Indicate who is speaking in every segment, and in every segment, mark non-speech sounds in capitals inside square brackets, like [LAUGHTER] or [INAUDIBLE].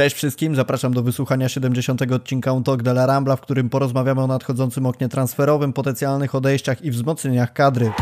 Speaker 1: Cześć wszystkim, zapraszam do wysłuchania 70. odcinka Un Talk de la Rambla, w którym porozmawiamy o nadchodzącym oknie transferowym, potencjalnych odejściach i wzmocnieniach kadry.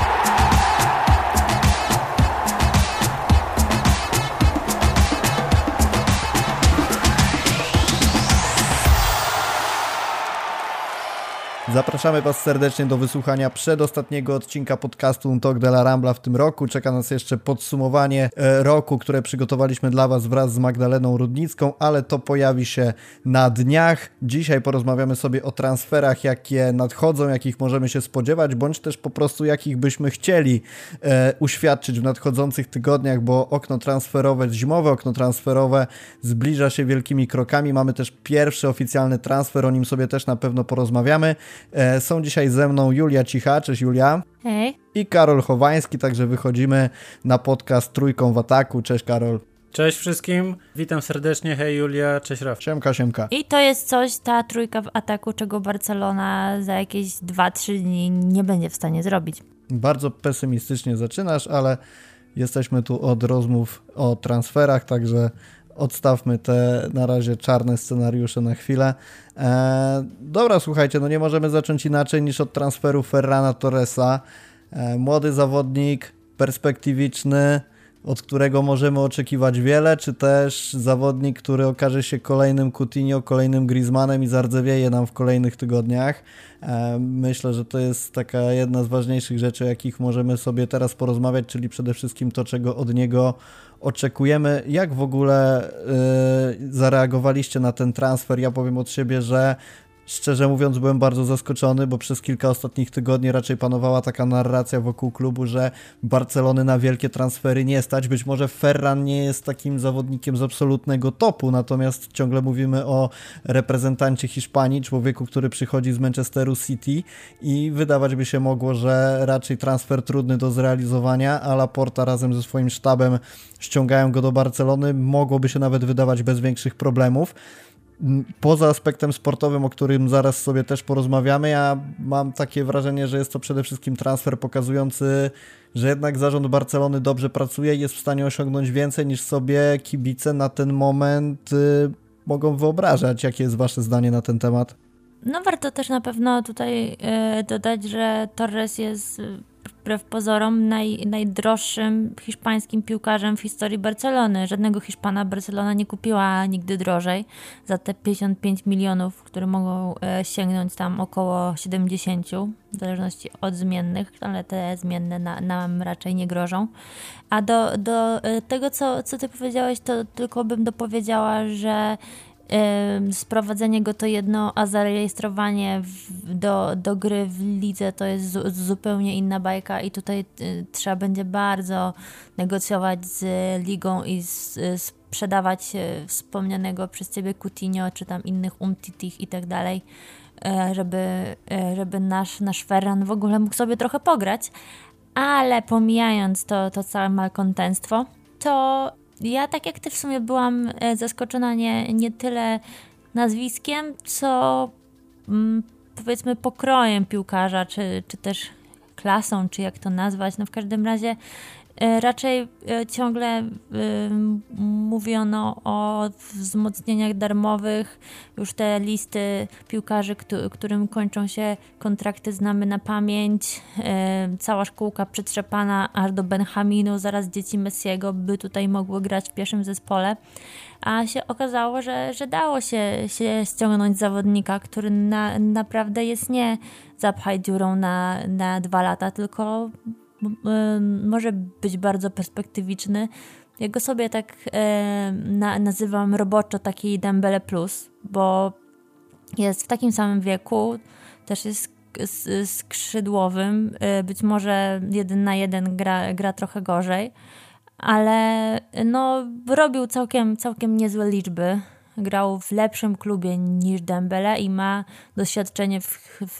Speaker 1: Zapraszamy Was serdecznie do wysłuchania przedostatniego odcinka podcastu Talk de la Rambla w tym roku. Czeka nas jeszcze podsumowanie e, roku, które przygotowaliśmy dla Was wraz z Magdaleną Rudnicką, ale to pojawi się na dniach. Dzisiaj porozmawiamy sobie o transferach, jakie nadchodzą, jakich możemy się spodziewać, bądź też po prostu jakich byśmy chcieli e, uświadczyć w nadchodzących tygodniach, bo okno transferowe, zimowe okno transferowe zbliża się wielkimi krokami. Mamy też pierwszy oficjalny transfer, o nim sobie też na pewno porozmawiamy. E, są dzisiaj ze mną Julia Cicha, cześć Julia.
Speaker 2: Hej.
Speaker 1: I Karol Chowański, także wychodzimy na podcast Trójką w Ataku. Cześć Karol.
Speaker 3: Cześć wszystkim, witam serdecznie, hej Julia, cześć Raf.
Speaker 1: Siemka, siemka.
Speaker 2: I to jest coś, ta trójka w ataku, czego Barcelona za jakieś 2-3 dni nie będzie w stanie zrobić.
Speaker 1: Bardzo pesymistycznie zaczynasz, ale jesteśmy tu od rozmów o transferach, także odstawmy te na razie czarne scenariusze na chwilę. E, dobra, słuchajcie, no nie możemy zacząć inaczej niż od transferu Ferrana Torresa. E, młody zawodnik, perspektywiczny, od którego możemy oczekiwać wiele, czy też zawodnik, który okaże się kolejnym Coutinho, kolejnym Griezmannem i zardzewieje nam w kolejnych tygodniach. E, myślę, że to jest taka jedna z ważniejszych rzeczy, o jakich możemy sobie teraz porozmawiać, czyli przede wszystkim to, czego od niego oczekujemy. Jak w ogóle yy, zareagowaliście na ten transfer? Ja powiem od siebie, że Szczerze mówiąc, byłem bardzo zaskoczony, bo przez kilka ostatnich tygodni raczej panowała taka narracja wokół klubu, że Barcelony na wielkie transfery nie stać. Być może Ferran nie jest takim zawodnikiem z absolutnego topu, natomiast ciągle mówimy o reprezentancie Hiszpanii, człowieku, który przychodzi z Manchesteru City i wydawać by się mogło, że raczej transfer trudny do zrealizowania, a Laporta razem ze swoim sztabem ściągają go do Barcelony. Mogłoby się nawet wydawać bez większych problemów poza aspektem sportowym, o którym zaraz sobie też porozmawiamy, ja mam takie wrażenie, że jest to przede wszystkim transfer pokazujący, że jednak zarząd Barcelony dobrze pracuje i jest w stanie osiągnąć więcej niż sobie kibice na ten moment y, mogą wyobrażać. Jakie jest Wasze zdanie na ten temat?
Speaker 2: No warto też na pewno tutaj y, dodać, że Torres jest wbrew pozorom naj, najdroższym hiszpańskim piłkarzem w historii Barcelony. Żadnego Hiszpana Barcelona nie kupiła nigdy drożej za te 55 milionów, które mogą e, sięgnąć tam około 70, w zależności od zmiennych, ale te zmienne na, nam raczej nie grożą. A do, do e, tego, co, co ty powiedziałeś, to tylko bym dopowiedziała, że sprowadzenie go to jedno, a zarejestrowanie w, do, do gry w lidze to jest z, zupełnie inna bajka i tutaj y, trzeba będzie bardzo negocjować z ligą i z, sprzedawać y, wspomnianego przez ciebie Coutinho czy tam innych Umtitich i tak dalej, e, żeby, e, żeby nasz, nasz Ferran w ogóle mógł sobie trochę pograć. Ale pomijając to, to całe malkontentstwo, to ja tak jak ty w sumie byłam e, zaskoczona nie, nie tyle nazwiskiem, co mm, powiedzmy pokrojem piłkarza, czy, czy też klasą, czy jak to nazwać. No w każdym razie raczej e, ciągle e, mówiono o wzmocnieniach darmowych. Już te listy piłkarzy, którym kończą się kontrakty, znamy na pamięć. Cała szkółka przetrzepana aż do Benjaminu, zaraz dzieci Messiego by tutaj mogły grać w pierwszym zespole. A się okazało, że, że dało się, się ściągnąć zawodnika, który na, naprawdę jest nie zapchaj dziurą na, na dwa lata, tylko może być bardzo perspektywiczny. Ja go sobie tak e, na, nazywam roboczo taki Dembele Plus, bo jest w takim samym wieku, też jest skrzydłowym, e, być może jeden na jeden gra, gra trochę gorzej, ale no, robił całkiem, całkiem niezłe liczby. Grał w lepszym klubie niż Dembele i ma doświadczenie w, w,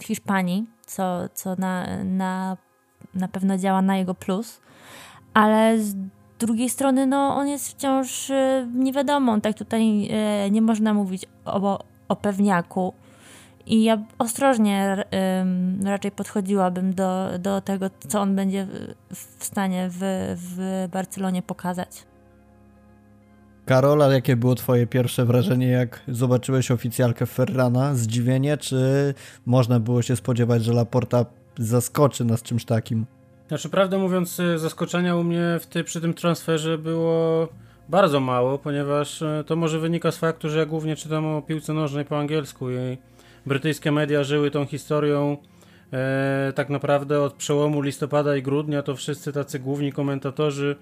Speaker 2: w Hiszpanii co, co na, na, na pewno działa na jego plus, ale z drugiej strony no, on jest wciąż y, tak tutaj y, nie można mówić o, o pewniaku. I ja ostrożnie raczej podchodziłabym do, do tego, co on będzie w stanie w, w Barcelonie pokazać.
Speaker 1: Karola, jakie było twoje pierwsze wrażenie, jak zobaczyłeś oficjalkę Ferrana? Zdziwienie, czy można było się spodziewać, że Laporta zaskoczy nas czymś takim?
Speaker 3: Znaczy, prawdę mówiąc, y, zaskoczenia u mnie w ty, przy tym transferze było bardzo mało, ponieważ y, to może wynika z faktu, że ja głównie czytam o piłce nożnej po angielsku i brytyjskie media żyły tą historią e, tak naprawdę od przełomu listopada i grudnia, to wszyscy tacy główni komentatorzy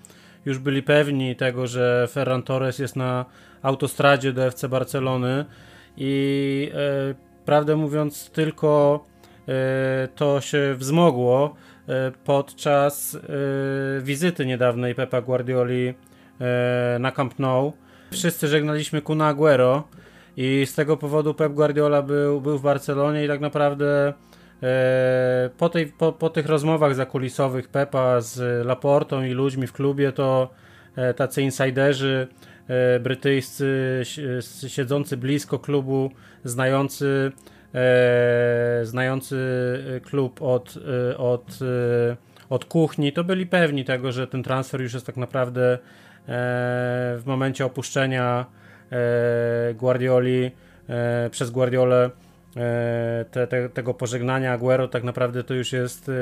Speaker 3: już byli pewni tego, że Ferran Torres jest na autostradzie do FC Barcelony i e, prawdę mówiąc tylko e, to się wzmogło e, podczas e, wizyty niedawnej Pepa Guardioli e, na Camp Nou. Wszyscy żegnaliśmy Kuna Aguero i z tego powodu Pep Guardiola był, był w Barcelonie i tak naprawdę po, tej, po, po tych rozmowach zakulisowych Pepa z Laportą i ludźmi w klubie, to e, tacy insiderzy e, brytyjscy siedzący blisko klubu, znający, znający klub od, od, od kuchni, to byli pewni tego, że ten transfer już jest tak naprawdę w momencie opuszczenia Guardioli przez Guardiolę E, te, te, tego pożegnania Aguero tak naprawdę to już jest e,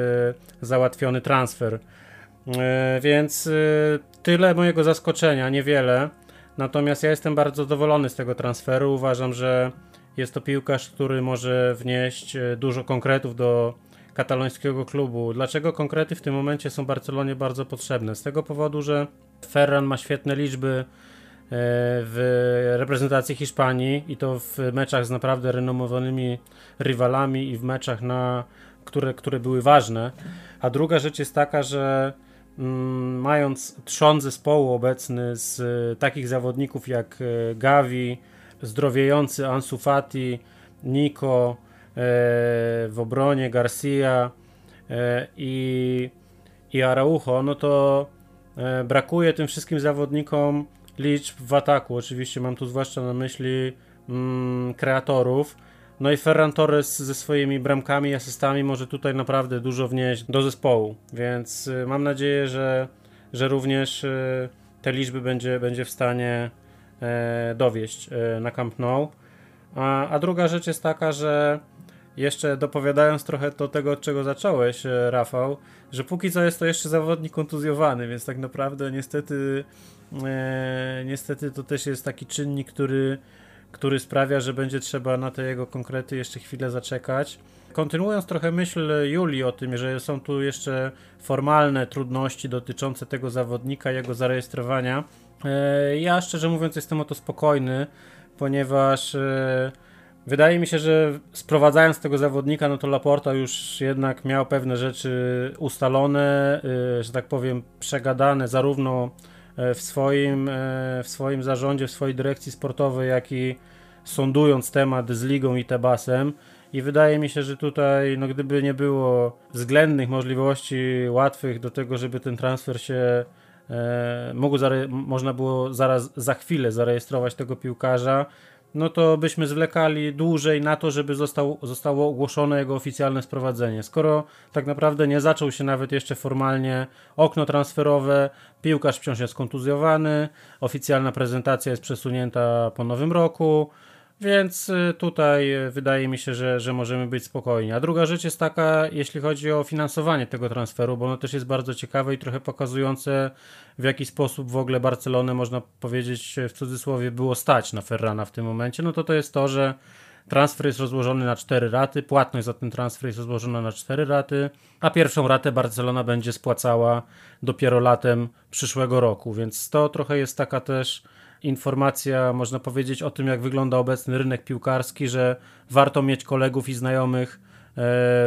Speaker 3: załatwiony transfer. E, więc tyle mojego zaskoczenia, niewiele. Natomiast ja jestem bardzo zadowolony z tego transferu. Uważam, że jest to piłkarz, który może wnieść dużo konkretów do katalońskiego klubu. Dlaczego konkrety w tym momencie są Barcelonie bardzo potrzebne? Z tego powodu, że Ferran ma świetne liczby E, w reprezentacji Hiszpanii i to w meczach z naprawdę renomowanymi rywalami i w meczach, na, które, które były ważne. A druga rzecz jest taka, że mm, mając trzon zespołu obecny z takich zawodników jak e, Gavi, zdrowiejący Ansu Fati, Nico, e, w obronie Garcia i, i Araujo, no to brakuje tym wszystkim zawodnikom liczb w ataku. Oczywiście mam tu zwłaszcza na myśli mm, kreatorów. No i Ferran Torres ze swoimi bramkami i asystami może tutaj naprawdę dużo wnieść do zespołu, więc y, mam nadzieję, że, że również y, te liczby będzie, będzie w stanie e, dowieść e, na Camp Nou. A, a druga rzecz jest taka, że jeszcze dopowiadając trochę do tego, od czego zacząłeś, e, Rafał, że póki co jest to jeszcze zawodnik kontuzjowany, więc tak naprawdę niestety niestety to też jest taki czynnik, który, który sprawia, że będzie trzeba na te jego konkrety jeszcze chwilę zaczekać. Kontynuując trochę myśl Julii o tym, że są tu jeszcze formalne trudności dotyczące tego zawodnika, jego zarejestrowania, e, ja szczerze mówiąc jestem o to spokojny, ponieważ e, Wydaje mi się, że sprowadzając tego zawodnika, no to Laporta już jednak miał pewne rzeczy ustalone, że tak powiem, przegadane zarówno e, w swoim, e, w swoim zarządzie, w swojej dyrekcji sportowej, jak i sądując temat z ligą i Tebasem. I wydaje mi się, że tutaj, no gdyby nie było względnych możliwości łatwych do tego, żeby ten transfer się e, mógł, można było zaraz za chwilę zarejestrować tego piłkarza, no to byśmy zwlekali dłużej na to, żeby został, zostało ogłoszone jego oficjalne sprowadzenie. Skoro tak naprawdę nie zaczął się nawet jeszcze formalnie okno transferowe, piłkarz wciąż jest kontuzjowany, oficjalna prezentacja jest przesunięta po nowym roku, więc y, tutaj y, wydaje mi się, że, że możemy być spokojni. A druga rzecz jest taka, jeśli chodzi o finansowanie tego transferu, bo ono też jest bardzo ciekawe i trochę pokazujące, w jaki sposób w ogóle Barcelonę, można powiedzieć w cudzysłowie, było stać na Ferrana w tym momencie. No to to jest to, że transfer jest rozłożony na cztery raty, płatność za ten transfer jest rozłożona na cztery raty, a pierwszą ratę Barcelona będzie spłacała dopiero latem przyszłego roku, więc to trochę jest taka też informacja, można powiedzieć, o tym, jak wygląda obecny rynek piłkarski, że warto mieć kolegów i znajomych e,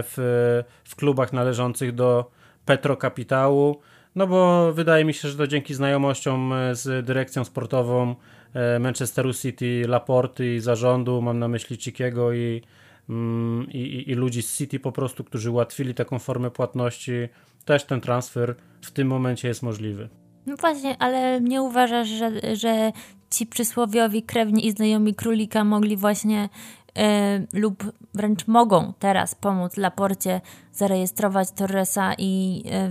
Speaker 3: w, w klubach należących do Petrokapitału. No bo wydaje mi się, że to dzięki znajomościom e, z dyrekcją sportową e, Manchesteru City, Laporty i zarządu, mam na myśli Cikiego i, mm, i, i ludzi z City po prostu, którzy ułatwili taką formę płatności, też ten transfer w tym momencie jest możliwy.
Speaker 2: No właśnie, ale nie uważasz, że, że ci przysłowiowi krewni i znajomi królika mogli właśnie e, lub wręcz mogą teraz pomóc Laporcie zarejestrować Torresa i e,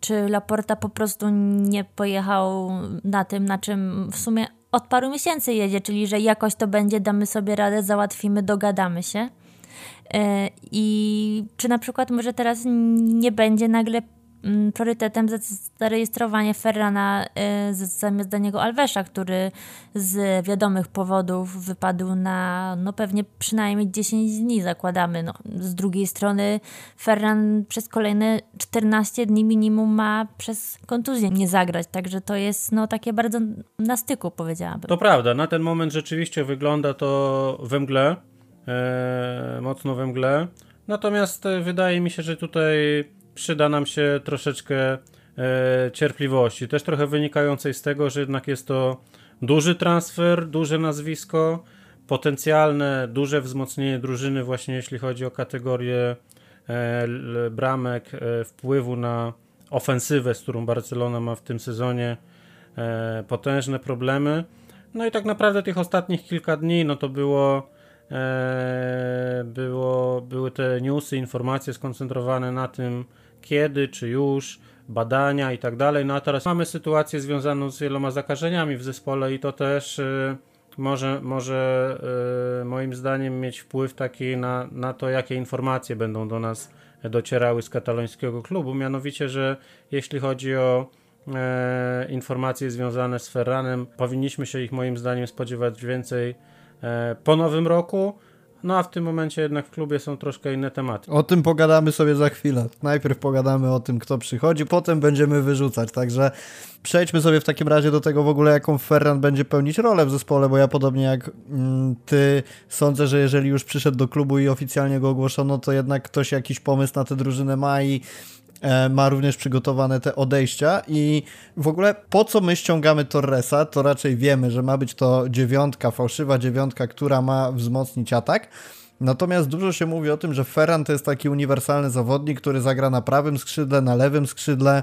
Speaker 2: czy Laporta po prostu nie pojechał na tym, na czym w sumie od paru miesięcy jedzie, czyli że jakoś to będzie, damy sobie radę, załatwimy, dogadamy się. E, I czy na przykład może teraz nie będzie nagle priorytetem zarejestrowanie Ferrana y, zamiast Daniego Alvesza, który z wiadomych powodów wypadł na no pewnie przynajmniej 10 dni zakładamy. No, z drugiej strony Ferran przez kolejne 14 dni minimum ma przez kontuzję nie zagrać, także to jest no takie bardzo na styku powiedziałabym.
Speaker 3: To prawda, na ten moment rzeczywiście wygląda to we mgle, e, mocno we mgle. Natomiast e, wydaje mi się, że tutaj przyda nam się troszeczkę e, cierpliwości. Też trochę wynikającej z tego, że jednak jest to duży transfer, duże nazwisko, potencjalne duże wzmocnienie drużyny, właśnie jeśli chodzi o kategorię e, bramek, e, wpływu na ofensywę, z którą Barcelona ma w tym sezonie potężne problemy. No i tak naprawdę tych ostatnich kilka dni, no to było, było były te newsy, informacje skoncentrowane na tym, kiedy, czy już, badania i tak dalej. No a teraz mamy sytuację związaną z wieloma zakażeniami w zespole i to też y, może, może y, moim zdaniem mieć wpływ taki na, na to, jakie informacje będą do nas docierały z katalońskiego klubu. Mianowicie, że jeśli chodzi o e, informacje związane z Ferranem, powinniśmy się ich moim zdaniem spodziewać więcej e, po nowym roku. No a w tym momencie jednak w klubie są troszkę inne tematy.
Speaker 1: O tym pogadamy sobie za chwilę. Najpierw pogadamy o tym, kto przychodzi, potem będziemy wyrzucać. Także przejdźmy sobie w takim razie do tego w ogóle, jaką Ferran będzie pełnić rolę w zespole, bo ja podobnie jak mm, ty sądzę, że jeżeli już przyszedł do klubu i oficjalnie go ogłoszono, to jednak ktoś jakiś pomysł na tę drużynę ma i ma również przygotowane te odejścia i w ogóle po co my ściągamy Torresa, to raczej wiemy, że ma być to dziewiątka, fałszywa dziewiątka, która ma wzmocnić atak. Natomiast dużo się mówi o tym, że Ferran to jest taki uniwersalny zawodnik, który zagra na prawym skrzydle, na lewym skrzydle, E,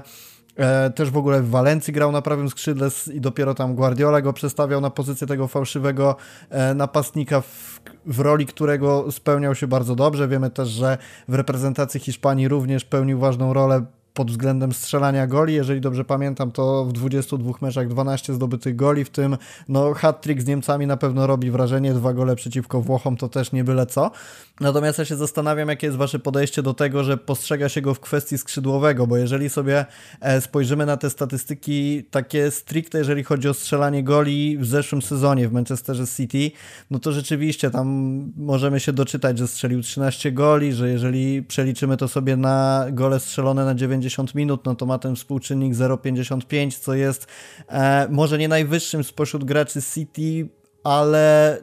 Speaker 1: też w ogóle w Walencji grał na prawym skrzydle i dopiero tam Guardiola go przestawiał na pozycję tego fałszywego e, napastnika, w, w roli którego spełniał się bardzo dobrze. Wiemy też, że w reprezentacji Hiszpanii również pełnił ważną rolę pod względem strzelania goli. Jeżeli dobrze pamiętam, to w 22 meczach 12 zdobytych goli, w tym no, hat-trick z Niemcami na pewno robi wrażenie, dwa gole przeciwko Włochom to też nie byle co. Natomiast ja się zastanawiam, jakie jest wasze podejście do tego, że postrzega się go w kwestii skrzydłowego, bo jeżeli sobie e, spojrzymy na te statystyki takie stricte, jeżeli chodzi o strzelanie goli w zeszłym sezonie w Manchesterze City, no to rzeczywiście tam możemy się doczytać, że strzelił 13 goli, że jeżeli przeliczymy to sobie na gole strzelone na 90 minut, no to ma ten współczynnik 0,55, co jest e, może nie najwyższym spośród graczy City, ale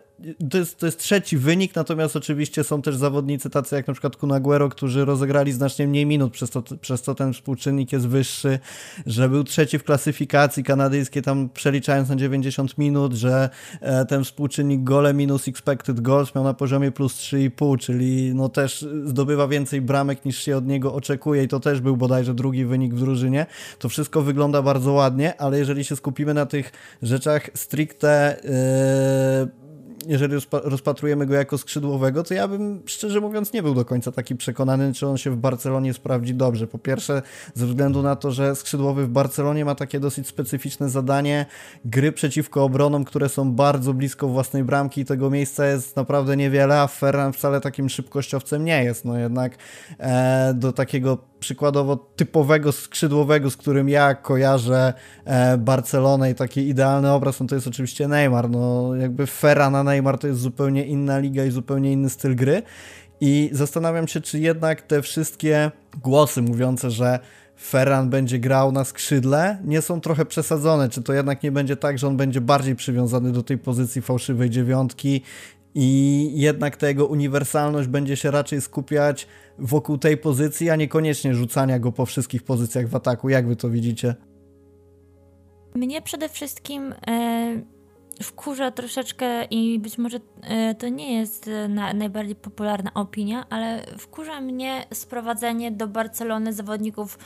Speaker 1: to jest, to jest trzeci wynik, natomiast oczywiście są też zawodnicy tacy jak na przykład Kunaguero, którzy rozegrali znacznie mniej minut, przez to, przez to ten współczynnik jest wyższy, że był trzeci w klasyfikacji kanadyjskiej, tam przeliczając na 90 minut, że e, ten współczynnik gole minus expected goals miał na poziomie plus 3,5, czyli no też zdobywa więcej bramek niż się od niego oczekuje i to też był bodajże drugi wynik w drużynie. To wszystko wygląda bardzo ładnie, ale jeżeli się skupimy na tych rzeczach stricte yy, jeżeli rozpatrujemy go jako skrzydłowego, to ja bym szczerze mówiąc nie był do końca taki przekonany, czy on się w Barcelonie sprawdzi dobrze. Po pierwsze, ze względu na to, że skrzydłowy w Barcelonie ma takie dosyć specyficzne zadanie gry przeciwko obronom, które są bardzo blisko własnej bramki i tego miejsca jest naprawdę niewiele, a Ferran wcale takim szybkościowcem nie jest. No jednak e, do takiego przykładowo typowego skrzydłowego, z którym ja kojarzę e, Barcelonę i taki idealny obraz, no to jest oczywiście Neymar. No jakby Ferran Neymar to jest zupełnie inna liga i zupełnie inny styl gry. I zastanawiam się, czy jednak te wszystkie głosy mówiące, że Ferran będzie grał na skrzydle, nie są trochę przesadzone. Czy to jednak nie będzie tak, że on będzie bardziej przywiązany do tej pozycji fałszywej dziewiątki i jednak ta jego uniwersalność będzie się raczej skupiać wokół tej pozycji, a niekoniecznie rzucania go po wszystkich pozycjach w ataku. Jak wy to widzicie?
Speaker 2: Mnie przede wszystkim e, wkurza troszeczkę i być może e, to nie jest na, najbardziej popularna opinia, ale wkurza mnie sprowadzenie do Barcelony zawodników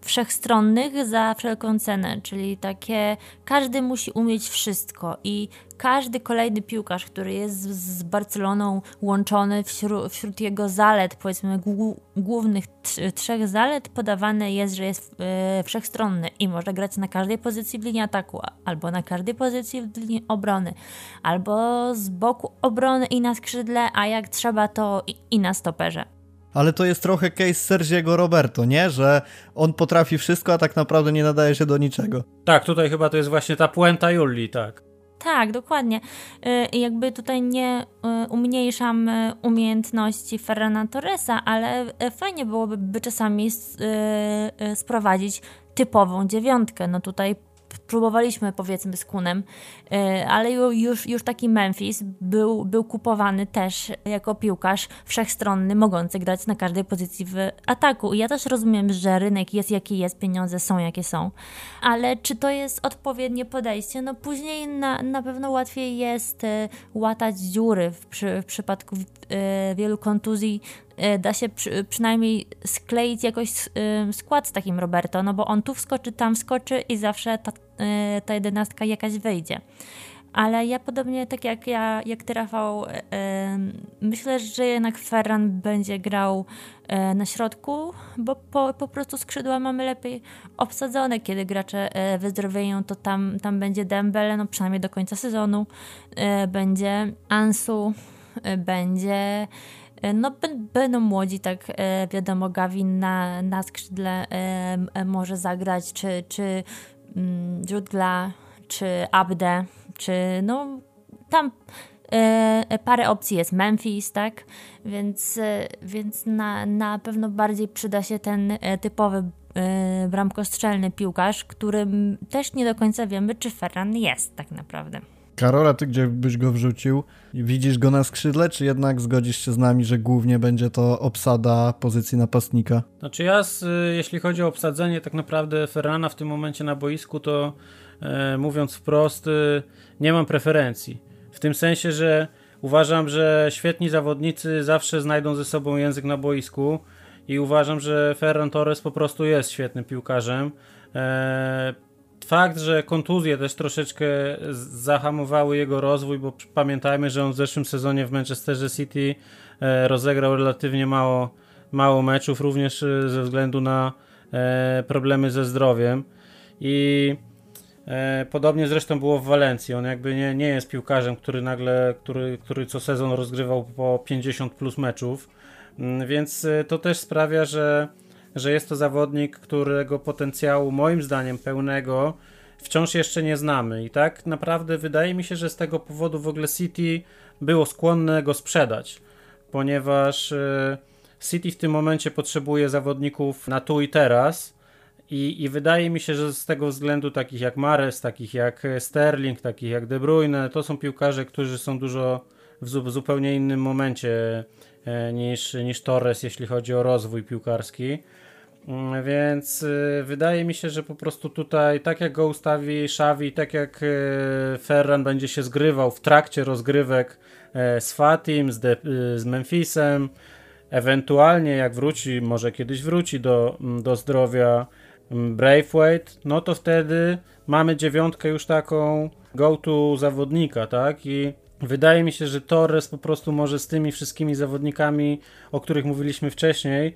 Speaker 2: wszechstronnych za wszelką cenę, czyli takie każdy musi umieć wszystko i każdy kolejny piłkarz, który jest z Barceloną łączony wśród, wśród jego zalet, powiedzmy głównych trzech zalet, podawane jest, że jest e, wszechstronny i może grać na każdej pozycji w linii ataku, albo na każdej pozycji w linii obrony, albo z boku obrony i na skrzydle, a jak trzeba to i, i na stoperze
Speaker 1: ale to jest trochę case Sergiego Roberto, nie? Że on potrafi wszystko, a tak naprawdę nie nadaje się do niczego.
Speaker 3: Tak, tutaj chyba to jest właśnie ta puenta Julii, tak.
Speaker 2: Tak, dokładnie. Y, jakby tutaj nie y, umniejszam y, umiejętności Ferrana Torresa, ale fajnie byłoby by czasami sprowadzić typową dziewiątkę. No tutaj próbowaliśmy powiedzmy z Kunem, e, ale już, już taki Memphis był, był kupowany też jako piłkarz wszechstronny, mogący grać na każdej pozycji w ataku. I ja też rozumiem, że rynek jest jaki jest, pieniądze są jakie są, ale czy to jest odpowiednie podejście? No później na, na pewno łatwiej jest e, łatać dziury w, przy, w przypadku e, wielu kontuzji da się przy, przynajmniej skleić jakoś skład z takim Roberto, no bo on tu wskoczy, tam wskoczy i zawsze ta, Y, ta jedenastka jakaś wyjdzie. Ale ja podobnie tak jak ja, jak ty Rafał, y, myślę, że jednak Ferran będzie grał y, na środku, bo po, po prostu skrzydła mamy lepiej obsadzone. Kiedy gracze wyzdrowieją, to tam, tam będzie Dembele, no przynajmniej do końca sezonu. Będzie Ansu, będzie no, będą młodzi, tak wiadomo, Gavin na, na skrzydle może zagrać, czy, czy Judla, czy Abde, czy no tam e, parę opcji jest Memphis, tak? Więc, e, więc na, na pewno bardziej przyda się ten e, typowy e, bramkostrzelny piłkarz, którym też nie do końca wiemy, czy Ferran jest tak naprawdę.
Speaker 1: Karola, ty gdzie byś go wrzucił? Widzisz go na skrzydle, czy jednak zgodzisz się z nami, że głównie będzie to obsada pozycji napastnika?
Speaker 3: Znaczy ja, z, jeśli chodzi o obsadzenie tak naprawdę Ferrana w tym momencie na boisku, to e, mówiąc wprost, e, nie mam preferencji. W tym sensie, że uważam, że świetni zawodnicy zawsze znajdą ze sobą język na boisku i uważam, że Ferran Torres po prostu jest świetnym piłkarzem. E, fakt, że kontuzje też troszeczkę zahamowały jego rozwój, bo pamiętajmy, że on w zeszłym sezonie w Manchesterze City e, rozegrał relatywnie mało, mało meczów, również e, ze względu na e, problemy ze zdrowiem. I podobnie zresztą było w Walencji. On jakby nie, nie jest piłkarzem, który nagle, który, który co sezon rozgrywał po 50 plus meczów. Mm, więc to też sprawia, że że jest to zawodnik, którego potencjału moim zdaniem pełnego wciąż jeszcze nie znamy. I tak naprawdę wydaje mi się, że z tego powodu w ogóle City było skłonne go sprzedać, ponieważ e, City w tym momencie potrzebuje zawodników na tu i teraz. I, I wydaje mi się, że z tego względu takich jak Mares, takich jak Sterling, takich jak De Bruyne, to są piłkarze, którzy są dużo w zupełnie innym momencie e, niż, niż Torres, jeśli chodzi o rozwój piłkarski. Mm, więc y, wydaje mi się, że po prostu tutaj, tak jak go ustawi Xavi, tak jak y, Ferran będzie się zgrywał w trakcie rozgrywek e, z Fatim, z, De, y, z Memphisem, ewentualnie jak wróci, może kiedyś wróci do, mm, do zdrowia mm, Braithwaite, no to wtedy mamy dziewiątkę już taką go-to zawodnika, tak? I wydaje mi się, że Torres po prostu może z tymi wszystkimi zawodnikami, o których mówiliśmy wcześniej,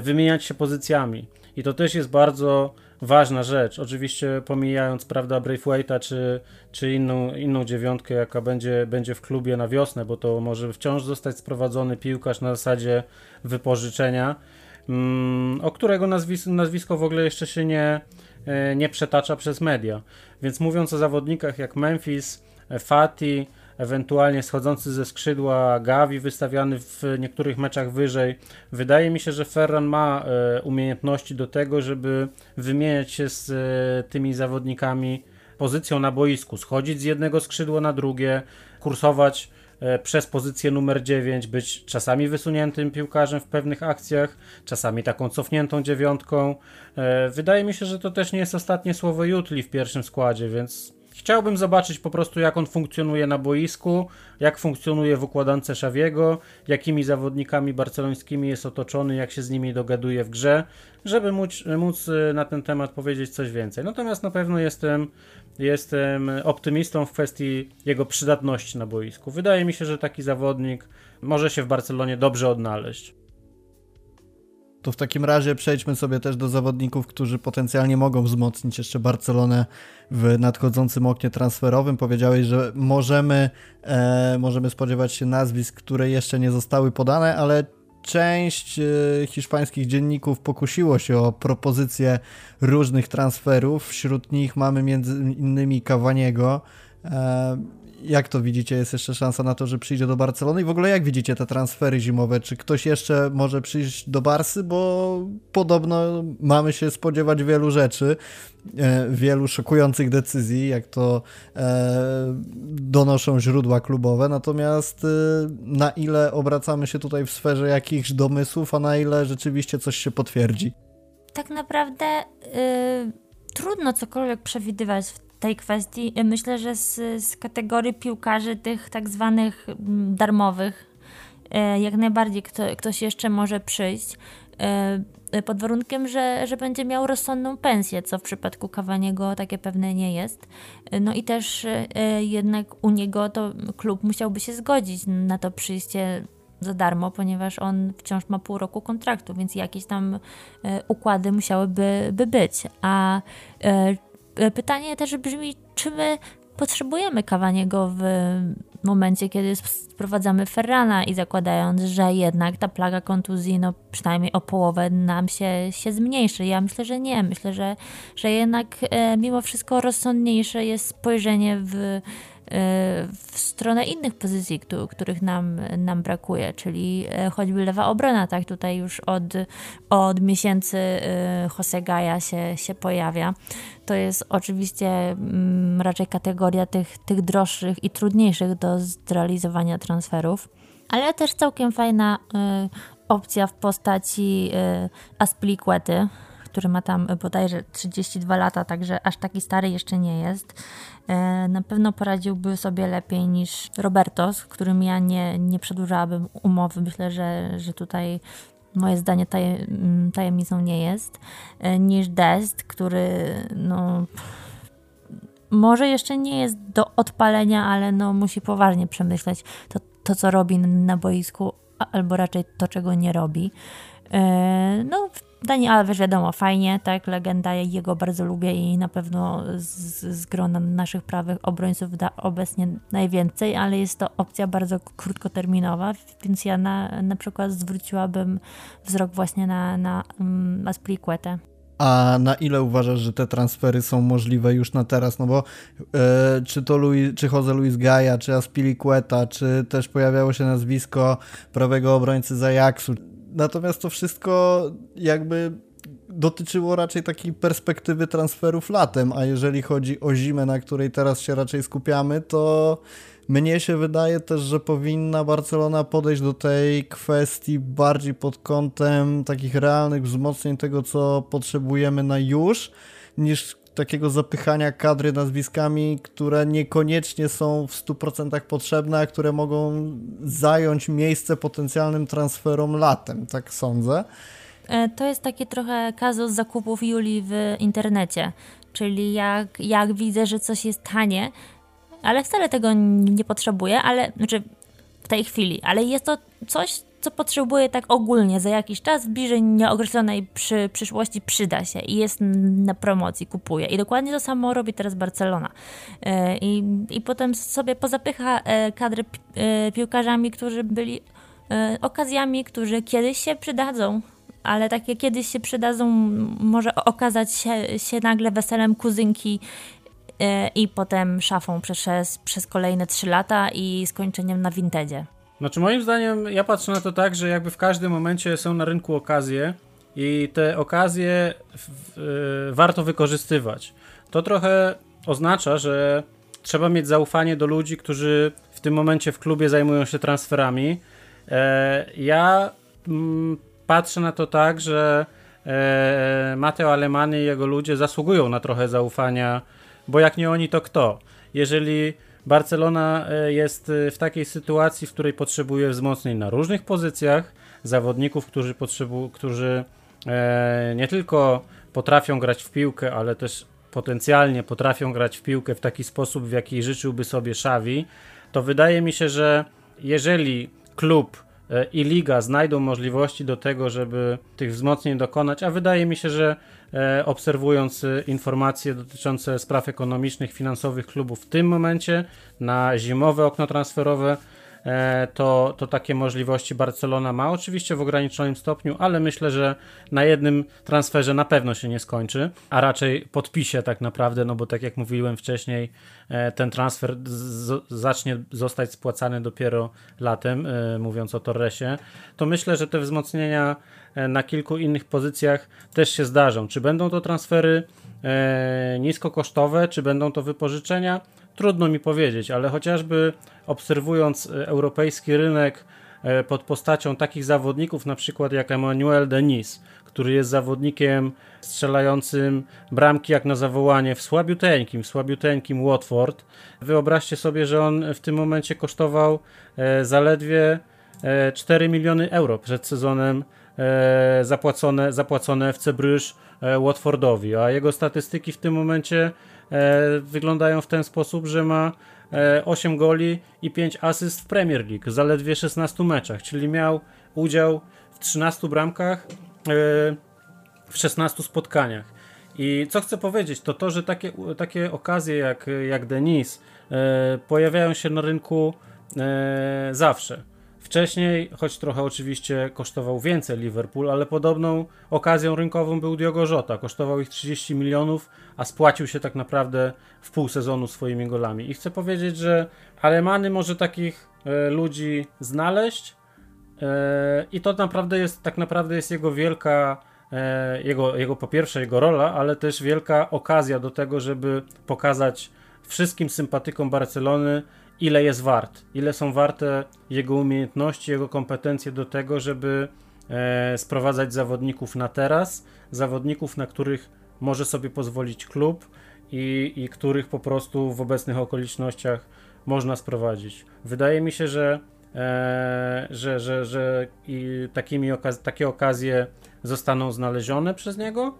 Speaker 3: wymieniać się pozycjami. I to też jest bardzo ważna rzecz. Oczywiście pomijając, prawda, Braithwaite'a czy, czy inną, inną dziewiątkę, jaka będzie, będzie w klubie na wiosnę, bo to może wciąż zostać sprowadzony piłkarz na zasadzie wypożyczenia, mm, o którego nazwis nazwisko w ogóle jeszcze się nie, e, nie przetacza przez media. Więc mówiąc o zawodnikach jak Memphis, Fati, ewentualnie schodzący ze skrzydła Gavi wystawiany w niektórych meczach wyżej. Wydaje mi się, że Ferran ma e, umiejętności do tego, żeby wymieniać się z e, tymi zawodnikami pozycją na boisku, schodzić z jednego skrzydła na drugie, kursować e, przez pozycję numer 9, być czasami wysuniętym piłkarzem w pewnych akcjach, czasami taką cofniętą dziewiątką. Wydaje mi się, że to też nie jest ostatnie słowo Jutli w pierwszym składzie, więc Chciałbym zobaczyć po prostu, jak on funkcjonuje na boisku, jak funkcjonuje w układance Szawiego, jakimi zawodnikami barcelońskimi jest otoczony, jak się z nimi dogaduje w grze, żeby móc, móc y, na ten temat powiedzieć coś więcej. Natomiast na pewno jestem, jestem optymistą w kwestii jego przydatności na boisku. Wydaje mi się, że taki zawodnik może się w Barcelonie dobrze odnaleźć.
Speaker 1: To w takim razie przejdźmy sobie też do zawodników, którzy potencjalnie mogą wzmocnić jeszcze Barcelonę w nadchodzącym oknie transferowym. Powiedziałeś, że możemy, e, możemy spodziewać się nazwisk, które jeszcze nie zostały podane, ale część e, hiszpańskich dzienników pokusiło się o propozycje różnych transferów. Wśród nich mamy między innymi Cavaniego. Jak to widzicie? Jest jeszcze szansa na to, że przyjdzie do Barcelony? I w ogóle jak widzicie te transfery zimowe? Czy ktoś jeszcze może przyjść do Barsy? Bo podobno mamy się spodziewać wielu rzeczy, e, wielu szokujących decyzji, jak to e, donoszą źródła klubowe. Natomiast e, na ile obracamy się tutaj w sferze jakichś domysłów, a na ile rzeczywiście coś się potwierdzi?
Speaker 2: Tak naprawdę y, trudno cokolwiek przewidywać w tej kwestii. Myślę, że z, z kategorii piłkarzy tych tak zwanych mm, darmowych e, jak najbardziej kto, ktoś jeszcze może przyjść e, pod warunkiem, że, że będzie miał rozsądną pensję, co w przypadku Kawaniego takie pewne nie jest. No i też jednak u niego to klub musiałby się zgodzić na to przyjście za darmo, ponieważ on wciąż ma pół roku kontraktu, więc jakieś tam układy musiałyby by być. A pytanie też brzmi, czy my potrzebujemy Cavaniego w momencie, kiedy sprowadzamy Ferrana i zakładając, że jednak ta plaga kontuzji, no przynajmniej o połowę nam się, się zmniejszy. Ja myślę, że nie. Myślę, że, że jednak e, mimo wszystko rozsądniejsze jest spojrzenie w w stronę innych pozycji, których nam, nam brakuje, czyli e, choćby lewa obrona, tak tutaj już od, od miesięcy e, Hosegaja się, się pojawia. To jest oczywiście mm, raczej kategoria tych, tych droższych i trudniejszych do zrealizowania transferów, ale też całkiem fajna e, opcja w postaci Aspliquety, który ma tam bodajże 32 lata, także aż taki stary jeszcze nie jest. E, na pewno poradziłby sobie lepiej niż Roberto, z którym ja nie, nie przedłużałabym umowy. Myślę, że, że tutaj moje zdanie mm, tajemnicą nie jest, e, niż Dest, który no, może jeszcze nie jest do odpalenia, ale no, musi poważnie przemyśleć to, to, co robi na boisku, albo raczej to, czego nie robi. E, no, Dani Alves wiadomo, fajnie, tak, legenda, ja jego bardzo lubię i na pewno z, z grona naszych prawych obrońców da obecnie najwięcej, ale jest to opcja bardzo krótkoterminowa, więc ja na, na przykład zwróciłabym wzrok właśnie na, na um, Aspliquetę.
Speaker 1: A na ile uważasz, że te transfery są możliwe już na teraz? No bo e, czy to Louis, czy Jose Luis Gaia, czy Aspilicueta, czy też pojawiało się nazwisko prawego obrońcy z Natomiast to wszystko jakby dotyczyło raczej takiej perspektywy transferów latem, a jeżeli chodzi o zimę, na której teraz się raczej skupiamy, to mnie się wydaje też, że powinna Barcelona podejść do tej kwestii bardziej pod kątem takich realnych wzmocnień tego, co potrzebujemy na już, niż takiego zapychania kadry nazwiskami, które niekoniecznie są w 100% potrzebne, a które mogą zająć miejsce potencjalnym transferom latem, tak sądzę.
Speaker 2: E, to jest taki trochę kazus zakupów Julii w internecie, czyli jak, jak widzę, że coś jest tanie, ale wcale tego nie potrzebuję, ale znaczy w tej chwili, ale jest to coś, co potrzebuję tak ogólnie za jakiś czas w bliżej nieokreślonej przy, przyszłości przyda się i jest na promocji, kupuję. I dokładnie to samo robi teraz Barcelona. E, I, i potem sobie pozapycha e, kadry e, piłkarzami, którzy byli okazjami, którzy kiedyś się przydadzą, ale takie kiedyś się przydadzą, może okazać się, się nagle weselem kuzynki i potem szafą przez, przez kolejne trzy lata i skończeniem na vintage.
Speaker 3: Znaczy moim zdaniem ja patrzę na to tak, że jakby w każdym momencie są na rynku okazje i te okazje w, w, warto wykorzystywać. To trochę oznacza, że trzeba mieć zaufanie do ludzi, którzy w tym momencie w klubie zajmują się transferami. E, ja mm, patrzę na to tak, że e, Mateo Alemany i jego ludzie zasługują na trochę zaufania bo jak nie oni, to kto? Jeżeli Barcelona e, jest e, w takiej sytuacji, w której potrzebuje wzmocnień na różnych pozycjach, zawodników, którzy, potrzebu- którzy e, nie tylko potrafią grać w piłkę, ale też potencjalnie potrafią grać w piłkę w taki sposób, w jaki życzyłby sobie Xavi, to wydaje mi się, że jeżeli klub i liga znajdą możliwości do tego, żeby tych wzmocnień dokonać, a wydaje mi się, że obserwując e, informacje dotyczące spraw ekonomicznych, finansowych klubów w tym momencie na zimowe okno transferowe, E, to, to takie możliwości Barcelona ma. Oczywiście w ograniczonym stopniu, ale myślę, że na jednym transferze na pewno się nie skończy, a raczej podpisie tak naprawdę, no bo tak jak mówiłem wcześniej, e, ten transfer zacznie zostać spłacany dopiero latem, e, mówiąc o Torresie, to myślę, że te wzmocnienia na kilku innych pozycjach też się zdarzą. Czy będą to transfery niskokosztowe, czy będą to wypożyczenia? Trudno mi powiedzieć, ale chociażby obserwując e, europejski rynek e, pod postacią takich zawodników, na przykład jak Emmanuel Denis, który jest zawodnikiem strzelającym bramki jak na zawołanie w słabiuteńkim, w słabiuteńkim Watford. Wyobraźcie sobie, że on w tym momencie kosztował e, zaledwie 4 miliony euro przed sezonem zapłacone, zapłacone FC Bruges Watfordowi, a jego statystyki w tym momencie wyglądają w ten sposób, że ma 8 e, goli i 5 asyst w Premier League, zaledwie 16 meczach, czyli miał udział w 13 bramkach e, w 16 spotkaniach. I co chcę powiedzieć, to to, że takie, takie okazje jak, jak Denis pojawiają się na rynku zawsze. Wcześniej, choć trochę oczywiście kosztował więcej Liverpool, ale podobną okazją rynkową był Diogo Jota. Kosztował ich 30 milionów, a spłacił się tak naprawdę w pół sezonu swoimi golami. I chcę powiedzieć, że Alemany może takich e, ludzi znaleźć e, i to naprawdę jest, tak naprawdę jest jego wielka e, jego, jego po pierwsze jego rola, ale też wielka okazja do tego, żeby pokazać wszystkim sympatykom Barcelony, ile jest wart, ile są warte jego umiejętności, jego kompetencje do tego, żeby e, sprowadzać zawodników na teraz, zawodników, na których może sobie pozwolić klub i, i których po prostu w obecnych okolicznościach można sprowadzić. Wydaje mi się, że, e, że, że, że i takimi okaz takie okazje zostaną znalezione przez niego.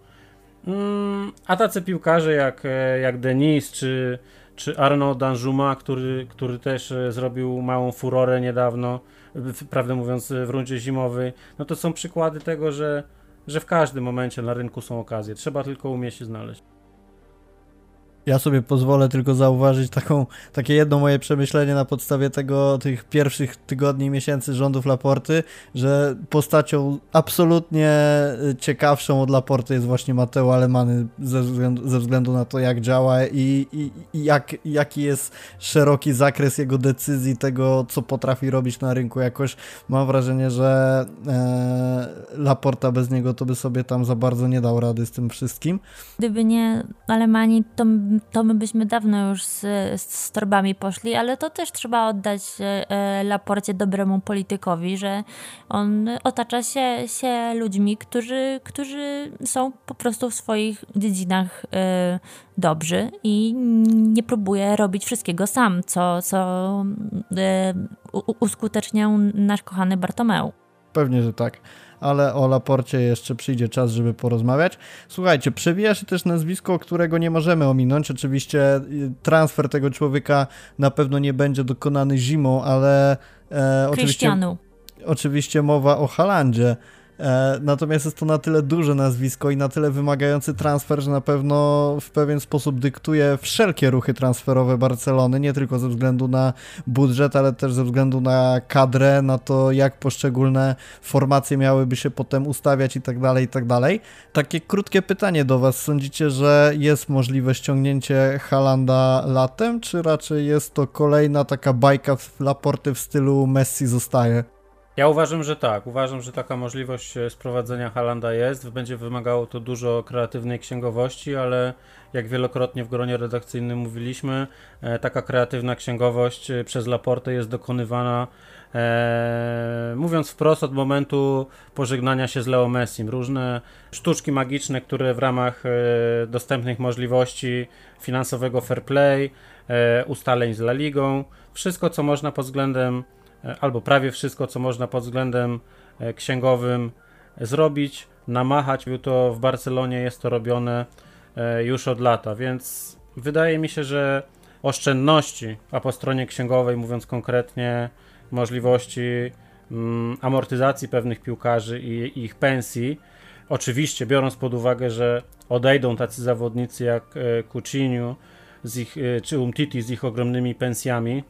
Speaker 3: Mm, a tacy piłkarze jak, e, jak Denis czy, czy Arnaud Danjuma, który, który też e, zrobił małą furorę niedawno, prawdę mówiąc w rundzie zimowej, no to są przykłady tego, że, że w każdym momencie na rynku są okazje, trzeba tylko umieć się znaleźć.
Speaker 1: Ja sobie pozwolę tylko zauważyć taką, takie jedno moje przemyślenie na podstawie tego, tych pierwszych tygodni, miesięcy rządów Laporty, że postacią absolutnie y, ciekawszą od Laporty jest właśnie Mateo Alemany ze względu, ze względu na to, jak działa i, i, i jak, jaki jest szeroki zakres jego decyzji, tego, co potrafi robić na rynku. Jakoś mam wrażenie, że e, Laporta bez niego to by sobie tam za bardzo nie dał rady z tym wszystkim.
Speaker 2: Gdyby nie Alemani, to to my byśmy dawno już z, z torbami poszli, ale to też trzeba oddać e, Laporcie dobremu politykowi, że on otacza się, się ludźmi, którzy, którzy są po prostu w swoich dziedzinach e, dobrzy i nie próbuje robić wszystkiego sam, co, co e, uskuteczniał nasz kochany Bartomeu.
Speaker 1: Pewnie, że tak ale o Laporcie jeszcze przyjdzie czas, żeby porozmawiać. Słuchajcie, przewija się też nazwisko, którego nie możemy ominąć. Oczywiście y, transfer tego człowieka na pewno nie będzie dokonany zimą, ale
Speaker 2: e, oczywiście,
Speaker 1: oczywiście mowa o Halandzie. E, natomiast jest to na tyle duże nazwisko i na tyle wymagający transfer, że na pewno w pewien sposób dyktuje wszelkie ruchy transferowe Barcelony, nie tylko ze względu na budżet, ale też ze względu na kadrę, na to jak poszczególne formacje miałyby się potem ustawiać i tak dalej, i tak dalej. Takie krótkie pytanie do Was. Sądzicie, że jest możliwe ściągnięcie Halanda latem, czy raczej jest to kolejna taka bajka w Laporty w stylu Messi zostaje?
Speaker 3: Ja uważam, że tak. Uważam, że taka możliwość e, sprowadzenia Halanda jest. Będzie wymagało to dużo kreatywnej księgowości, ale jak wielokrotnie w gronie redakcyjnym mówiliśmy, e, taka kreatywna księgowość e, przez Laportę jest dokonywana mówiąc wprost, od momentu pożegnania się z Leo Messim. Różne sztuczki magiczne, które w ramach dostępnych możliwości finansowego fair play, ustaleń z La Ligą, wszystko co można pod względem, albo prawie wszystko co można pod względem e, księgowym zrobić, namachać. To w Barcelonie jest to robione e, już od lata, więc wydaje mi się, że oszczędności, a po stronie księgowej, mówiąc konkretnie, możliwości mm, amortyzacji pewnych piłkarzy i, ich pensji. Oczywiście, biorąc pod uwagę, że odejdą tacy zawodnicy jak e, Coutinho z ich, e, czy Umtiti z ich ogromnymi pensjami,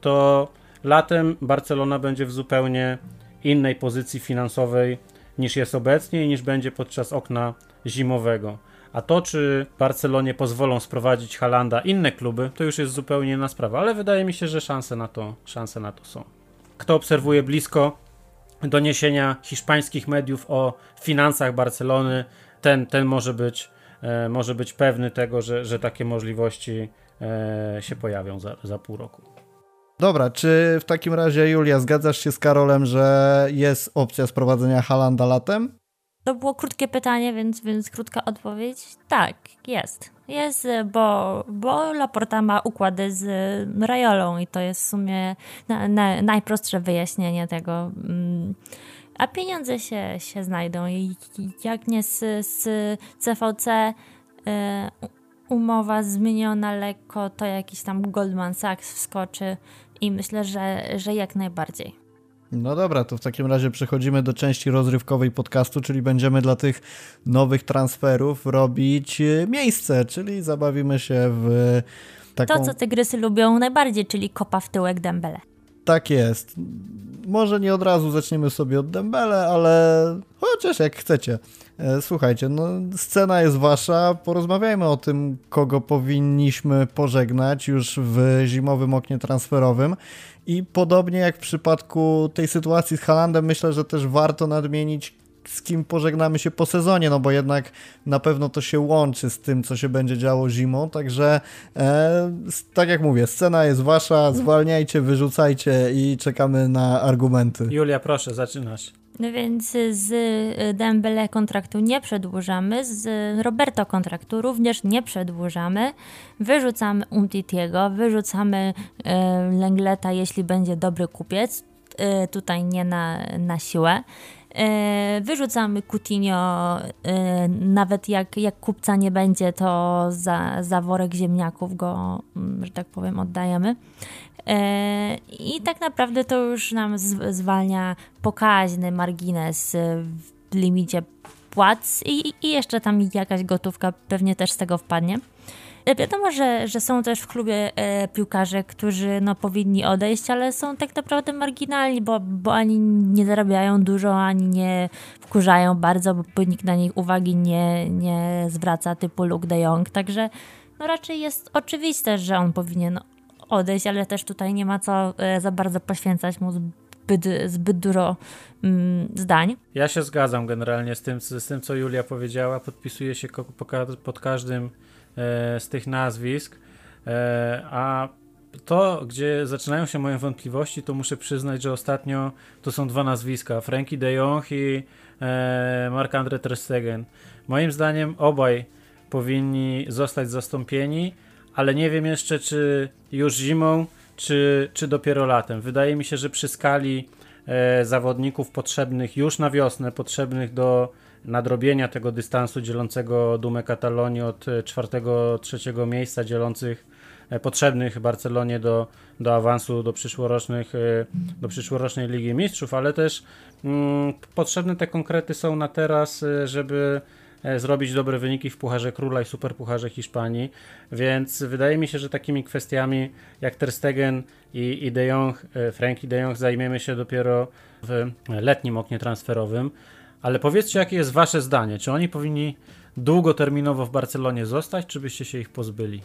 Speaker 3: to latem Barcelona będzie w zupełnie innej pozycji finansowej niż jest obecnie i niż będzie podczas okna zimowego. A to, czy Barcelonie pozwolą sprowadzić Halanda inne kluby, to już jest zupełnie inna sprawa, ale wydaje mi się, że szanse na to, szanse na to są. Kto obserwuje blisko doniesienia hiszpańskich mediów o finansach Barcelony, ten, ten może być e, może być pewny tego, że, że takie możliwości e, się pojawią za, za pół roku.
Speaker 1: Dobra, czy w takim razie, Julia, zgadzasz się z Karolem, że jest opcja sprowadzenia Halanda latem?
Speaker 2: To było krótkie pytanie, więc, więc krótka odpowiedź. Tak, jest. Jest, bo, bo Laporta ma układy z Rajolą i to jest w sumie na, na, najprostsze wyjaśnienie tego. Mm. A pieniądze się, się znajdą i jak nie z, z CVC y, umowa zmieniona lekko, to jakiś tam Goldman Sachs wskoczy i myślę, że, że jak najbardziej.
Speaker 1: No dobra, to w takim razie przechodzimy do części rozrywkowej podcastu, czyli będziemy dla tych nowych transferów robić e, miejsce, czyli zabawimy się w taką...
Speaker 2: To, co tygrysy lubią najbardziej, czyli kopa w tyłek Dembele.
Speaker 1: Tak jest. Może nie od razu zaczniemy sobie od Dembele, ale chociaż jak chcecie. E, słuchajcie, no scena jest wasza, porozmawiajmy o tym, kogo powinniśmy pożegnać już w zimowym oknie transferowym. I podobnie jak w przypadku tej sytuacji z Halandem, myślę, że też warto nadmienić, z kim pożegnamy się po sezonie, no bo jednak na pewno to się łączy z tym, co się będzie działo zimą, także e, tak jak mówię, scena jest wasza, zwalniajcie, wyrzucajcie i czekamy na argumenty.
Speaker 3: Julia, proszę, zaczynasz.
Speaker 2: No więc z Dembele kontraktu nie przedłużamy, z Roberto kontraktu również nie przedłużamy. Wyrzucamy Umtitiego, wyrzucamy e, Lengleta, jeśli będzie dobry kupiec. E, tutaj nie na, na siłę. E, wyrzucamy Coutinho, nawet jak, jak kupca nie będzie, to za, za worek ziemniaków go, mm, że tak powiem, oddajemy. E, I tak naprawdę to już nam zwalnia pokaźny margines w limicie płac i, i jeszcze tam jakaś gotówka pewnie też z tego wpadnie. Wiadomo, że, że są też w klubie e, piłkarze, którzy no, powinni odejść, ale są tak naprawdę marginalni, bo, bo ani nie zarabiają dużo, ani nie wkurzają bardzo, bo nikt na nich uwagi nie, nie zwraca, typu Luke de Jong. Także no, raczej jest oczywiste, że on powinien odejść, ale też tutaj nie ma co e, za bardzo poświęcać mu zbyt, zbyt dużo mm, zdań.
Speaker 3: Ja się zgadzam generalnie z tym, z tym, co Julia powiedziała. Podpisuję się pod każdym z tych nazwisk. E, a to, gdzie zaczynają się moje wątpliwości, to muszę przyznać, że ostatnio to są dwa nazwiska: Frankie de Jong i Marc-André Ter Stegen. Moim zdaniem obaj powinni zostać zastąpieni ale nie wiem jeszcze, czy już zimą, czy, czy dopiero latem. Wydaje mi się, że przy skali e, zawodników potrzebnych już na wiosnę, potrzebnych do nadrobienia tego dystansu dzielącego Dumę Katalonii od e, czwartego, trzeciego miejsca, dzielących e, potrzebnych Barcelonie do, do awansu do przyszłorocznych, e, do przyszłorocznej Ligi Mistrzów, ale też mm, potrzebne te konkrety są na teraz, żeby zrobić dobre wyniki w Pucharze Króla i Superpucharze Hiszpanii, więc wydaje mi się, że takimi kwestiami jak Ter Stegen i, i De Jong, Frankie De Jong zajmiemy się dopiero w letnim oknie transferowym, ale powiedzcie jakie jest wasze zdanie, czy oni powinni długoterminowo w Barcelonie zostać, czy byście się ich pozbyli?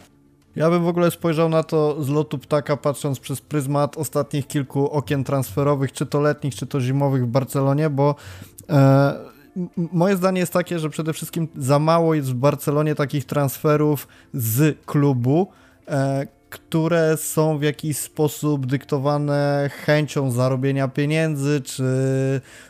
Speaker 1: Ja bym w ogóle spojrzał na to z lotu ptaka, patrząc przez pryzmat ostatnich kilku okien transferowych, czy to letnich, czy to zimowych w Barcelonie, bo e, moje zdanie jest takie, że przede wszystkim za mało jest w Barcelonie takich transferów z klubu, e, które są w jakiś sposób dyktowane chęcią zarobienia pieniędzy, czy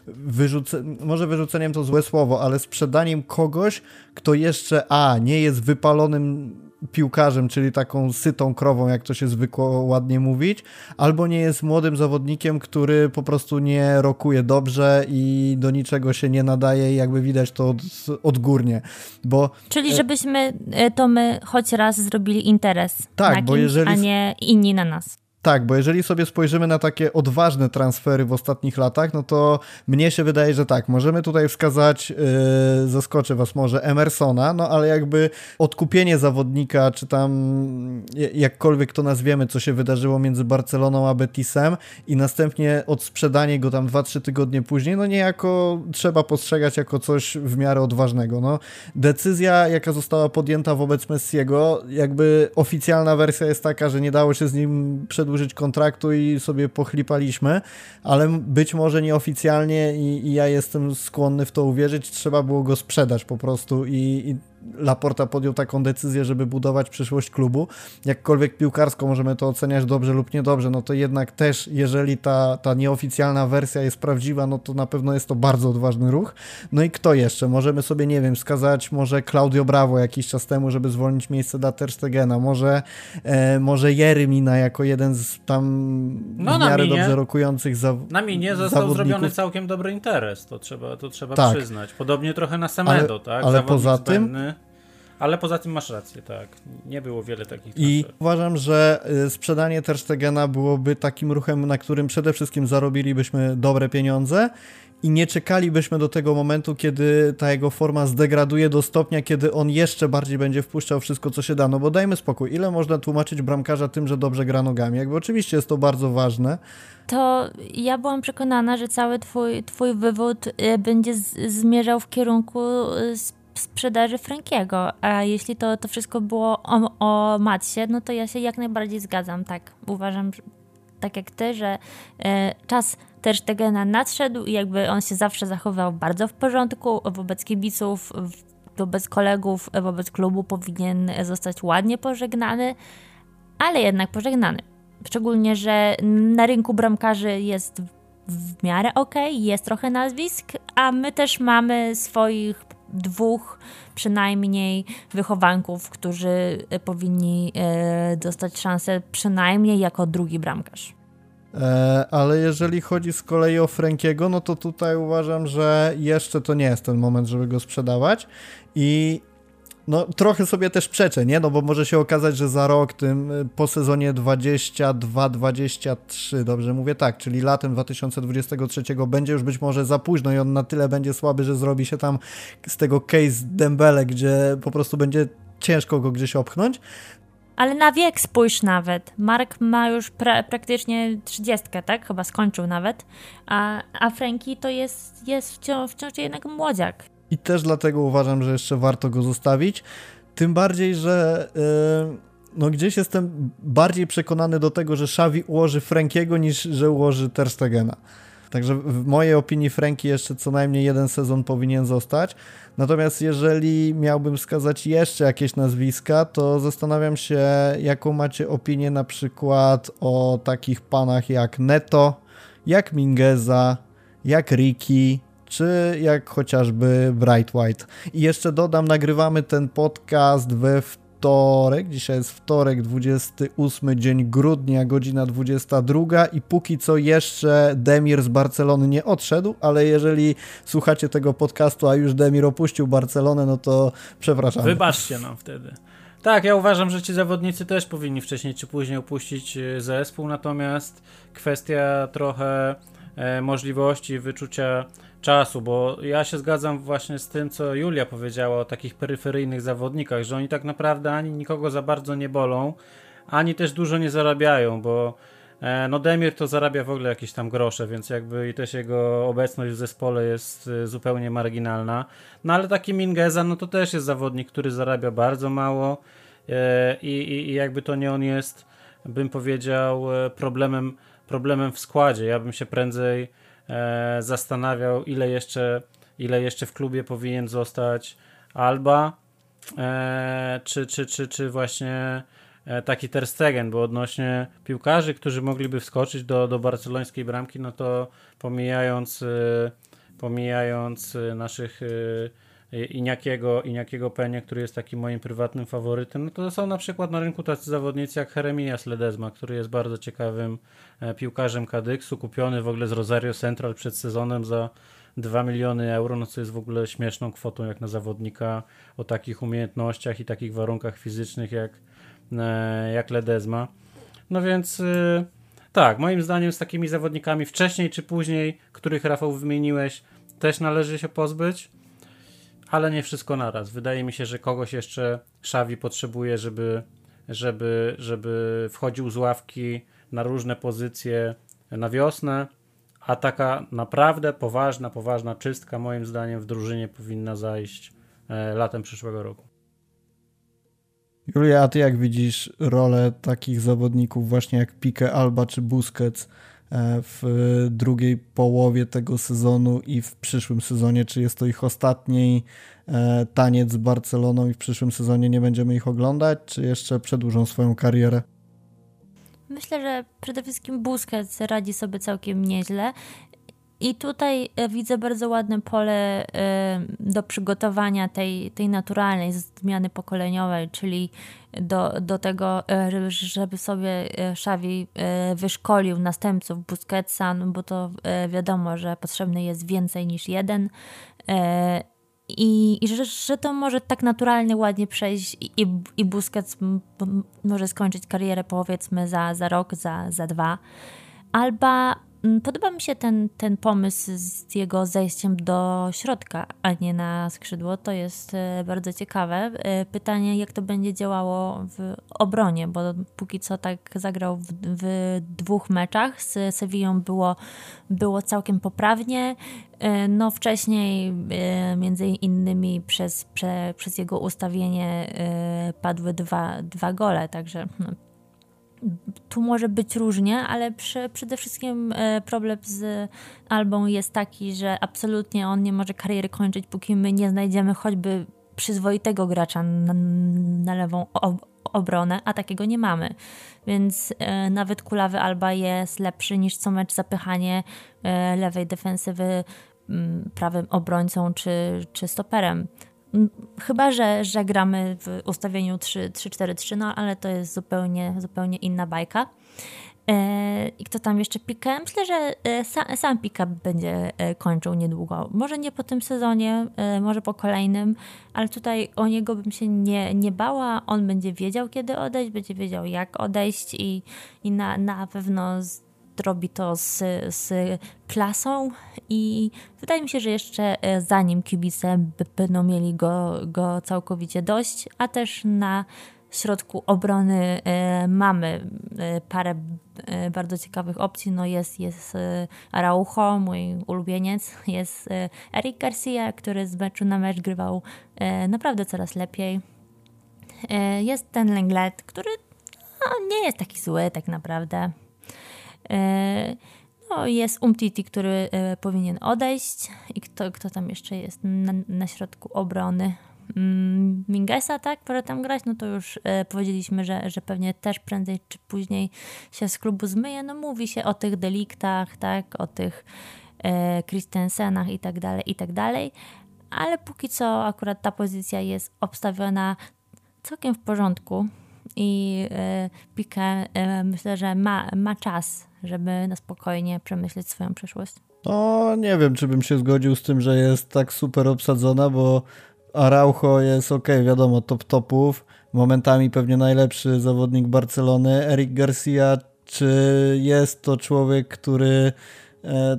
Speaker 1: wyrzuce... może wyrzuceniem to złe słowo, ale sprzedaniem kogoś, kto jeszcze a nie jest wypalonym piłkarzem, czyli taką sytą krową, jak to się zwykło ładnie mówić, albo nie jest młodym zawodnikiem, który po prostu nie rokuje dobrze i do niczego się nie nadaje i jakby widać to od, odgórnie, bo...
Speaker 2: Czyli e, żebyśmy e, to my choć raz zrobili interes tak, na kimś, bo jeżeli... a nie inni na nas.
Speaker 1: Tak, bo jeżeli sobie spojrzymy na takie odważne transfery w ostatnich latach, no to mnie się wydaje, że tak, możemy tutaj wskazać, yy, zaskoczę was może, Emersona, no ale jakby odkupienie zawodnika, czy tam jakkolwiek to nazwiemy, co się wydarzyło między Barceloną a Betisem i następnie odsprzedanie go tam 2-3 tygodnie później, no niejako trzeba postrzegać jako coś w miarę odważnego. No, decyzja, jaka została podjęta wobec Messiego, jakby oficjalna wersja jest taka, że nie dało się z nim przedłużyć przedłużyć kontraktu i sobie pochlipaliśmy, ale być może nieoficjalnie i, i ja jestem skłonny w to uwierzyć, trzeba było go sprzedać po prostu i, i Laporta podjął taką decyzję, żeby budować przyszłość klubu. Jakkolwiek piłkarsko możemy to oceniać dobrze lub niedobrze, no to jednak też, jeżeli ta, ta nieoficjalna wersja jest prawdziwa, no to na pewno jest to bardzo odważny ruch. No i kto jeszcze? Możemy sobie, nie wiem, wskazać może Claudio Bravo jakiś czas temu, żeby zwolnić miejsce dla Ter Stegena, może, e, może Jeremina jako jeden z tam no, w miarę minie, dobrze rokujących za,
Speaker 3: Na minie został zrobiony całkiem dobry interes, to trzeba, to trzeba tak. przyznać. Podobnie trochę na Semedo, ale, tak?
Speaker 1: Ale poza tym
Speaker 3: ale poza tym masz rację, tak. Nie było wiele takich
Speaker 1: I uważam, że y, sprzedanie Terstegena byłoby takim ruchem, na którym przede wszystkim zarobilibyśmy dobre pieniądze i nie czekalibyśmy do tego momentu, kiedy ta jego forma zdegraduje do stopnia, kiedy on jeszcze bardziej będzie wpuszczał wszystko, co się da. No bo dajmy spokój, ile można tłumaczyć bramkarza tym, że dobrze gra nogami? Jakby oczywiście jest to bardzo ważne.
Speaker 2: To ja byłam przekonana, że cały twój, twój wywód y, będzie zmierzał w kierunku y, sprzedaży Frankiego. A jeśli to, to wszystko było o, o Matsie, no to ja się jak najbardziej zgadzam. Tak, uważam, tak jak ty, że e, czas też Tegena nadszedł i jakby on się zawsze zachował bardzo w porządku wobec kibiców, wobec kolegów, wobec klubu powinien zostać ładnie pożegnany, ale jednak pożegnany. Szczególnie, że na rynku bramkarzy jest w miarę ok, jest trochę nazwisk, a my też mamy swoich dwóch przynajmniej wychowanków, którzy e, powinni e, dostać szansę przynajmniej jako drugi bramkarz.
Speaker 1: E, ale jeżeli chodzi z kolei o Frankiego, no to tutaj uważam, że jeszcze to nie jest ten moment, żeby go sprzedawać i no trochę sobie też przeczę, nie? No bo może się okazać, że za rok, tym y, po sezonie 22-23, dobrze mówię tak, czyli latem 2023 będzie już być może za późno i on na tyle będzie słaby, że zrobi się tam z tego case Dembele, gdzie po prostu będzie ciężko go gdzieś opchnąć.
Speaker 2: Ale na wiek spójrz nawet. Mark ma już pra praktycznie 30, tak? Chyba skończył nawet. A, a Frankie to jest, jest wciąż, wciąż jednak młodziak
Speaker 1: i też dlatego uważam, że jeszcze warto go zostawić. Tym bardziej, że yy, no gdzieś jestem bardziej przekonany do tego, że Xavi ułoży Frankiego niż że ułoży Terstegena. Także w mojej opinii Franki jeszcze co najmniej jeden sezon powinien zostać. Natomiast jeżeli miałbym wskazać jeszcze jakieś nazwiska, to zastanawiam się, jaką macie opinię na przykład o takich panach jak Neto, jak Mingeza, jak Ricky, czy jak chociażby Bright White. I jeszcze dodam, nagrywamy ten podcast we wtorek, dzisiaj jest wtorek, 28 dzień grudnia, godzina 22 i póki co jeszcze Demir z Barcelony nie odszedł, ale jeżeli słuchacie tego podcastu, a już Demir opuścił Barcelonę, no to przepraszam.
Speaker 3: Wybaczcie nam wtedy. Tak, ja uważam, że ci zawodnicy też powinni wcześniej czy później opuścić e, zespół, natomiast kwestia trochę e, możliwości wyczucia czasu, bo ja się zgadzam właśnie z tym, co Julia powiedziała o takich peryferyjnych zawodnikach, że oni tak naprawdę ani nikogo za bardzo nie bolą, ani też dużo nie zarabiają, bo e, no Demir to zarabia w ogóle jakieś tam grosze, więc jakby i też jego obecność w zespole jest e, zupełnie marginalna. No ale taki Mingeza, no to też jest zawodnik, który zarabia bardzo mało e, i, i, i jakby to nie on jest, bym powiedział, problemem, problemem w składzie. Ja bym się prędzej zastanawiał, ile jeszcze, ile jeszcze w klubie powinien zostać Alba, e, czy, czy, czy, czy właśnie e, taki Ter Stegen, bo odnośnie piłkarzy, którzy mogliby wskoczyć do, do barcelońskiej bramki, no to pomijając, pomijając naszych Iniakiego, Iniakiego Penie, który jest takim moim prywatnym faworytem, no to są na przykład na rynku tacy zawodnicy jak Jeremias Ledezma, który jest bardzo ciekawym piłkarzem Kadyksu, kupiony w ogóle z Rosario Central przed sezonem za 2 miliony euro, no co jest w ogóle śmieszną kwotą jak na zawodnika o takich umiejętnościach i takich warunkach fizycznych jak, e, jak Ledezma. No więc e, tak, moim zdaniem z takimi zawodnikami wcześniej czy później, których Rafał wymieniłeś, też należy się pozbyć, ale nie wszystko naraz. Wydaje mi się, że kogoś jeszcze Szawi potrzebuje, żeby, żeby, żeby wchodził z ławki na różne pozycje na wiosnę a taka naprawdę poważna, poważna czystka moim zdaniem w drużynie powinna zajść e, latem przyszłego roku.
Speaker 1: Julia, a ty jak widzisz rolę takich zawodników właśnie jak Pique, Alba czy Busquets w drugiej połowie tego sezonu i w przyszłym sezonie? Czy jest to ich ostatni e, taniec z Barceloną i w przyszłym sezonie nie będziemy ich oglądać, czy jeszcze przedłużą swoją karierę?
Speaker 2: Myślę, że przede wszystkim Busquets radzi sobie całkiem nieźle. I tutaj e, widzę bardzo ładne pole e, do przygotowania tej, tej naturalnej zmiany pokoleniowej, czyli do, do tego, e, żeby sobie Xavi wyszkolił następców Busquetsa, no bo to wiadomo, że potrzebny jest więcej niż jeden i, i że, że to może tak naturalnie, ładnie przejść i, i Busquets może skończyć karierę powiedzmy za, za rok, za, za dwa. Alba podoba mi się ten, ten pomysł z jego zejściem do środka, a nie na skrzydło. To jest e, bardzo ciekawe. E, pytanie, jak to będzie działało w obronie, bo póki co tak zagrał w, w dwóch meczach. Z Sewillą było, było całkiem poprawnie. E, no wcześniej między innymi przez, prze, przez jego ustawienie padły dwa, dwa gole, także no, tu może być różnie, ale przy, przede wszystkim e, problem z Albą jest taki, że absolutnie on nie może kariery kończyć, póki my nie znajdziemy choćby przyzwoitego gracza na, na lewą ob obronę, a takiego nie mamy. Więc e, nawet kulawy Alba jest lepszy niż co mecz zapychanie e, lewej defensywy m, prawym obrońcą czy, czy stoperem. Chyba, że, że gramy w ustawieniu 3-4-3, no ale to jest zupełnie, zupełnie inna bajka. E, I kto tam jeszcze Pikę? Myślę, że e, sam, sam Pika będzie e, kończył niedługo. Może nie po tym sezonie, może po kolejnym, ale tutaj o niego bym się nie, nie bała. On będzie wiedział, kiedy odejść, będzie wiedział, jak odejść i, i na, na pewno robi to z, z klasą i wydaje mi się, że jeszcze e, zanim kibice będą mieli go, go całkowicie dość, a też na środku obrony e, mamy e, parę bardzo ciekawych opcji. No jest, jest Araujo, mój ulubieniec, jest Eric Garcia, który z meczu na mecz grywał naprawdę coraz lepiej. Jest ten Lenglet, który no, nie jest taki zły tak naprawdę. E, no, jest Umtiti, który e, powinien odejść. I kto, kto tam jeszcze jest? Na, na środku obrony. Mm, Mingesa, tak, może tam grać, no to już e, powiedzieliśmy, że, że pewnie też prędzej czy później się z klubu zmyje. No mówi się o tych deliktach, tak, o tych Christensenach i tak dalej, i tak dalej, ale póki co akurat ta pozycja jest obstawiona całkiem w porządku. I e, Pique myślę, że ma, ma czas żeby na spokojnie przemyśleć swoją przyszłość?
Speaker 1: No, nie wiem, czy bym się zgodził z tym, że jest tak super obsadzona, bo Araujo jest ok, wiadomo, top topów, momentami pewnie najlepszy zawodnik Barcelony. Eric Garcia, czy jest to człowiek, który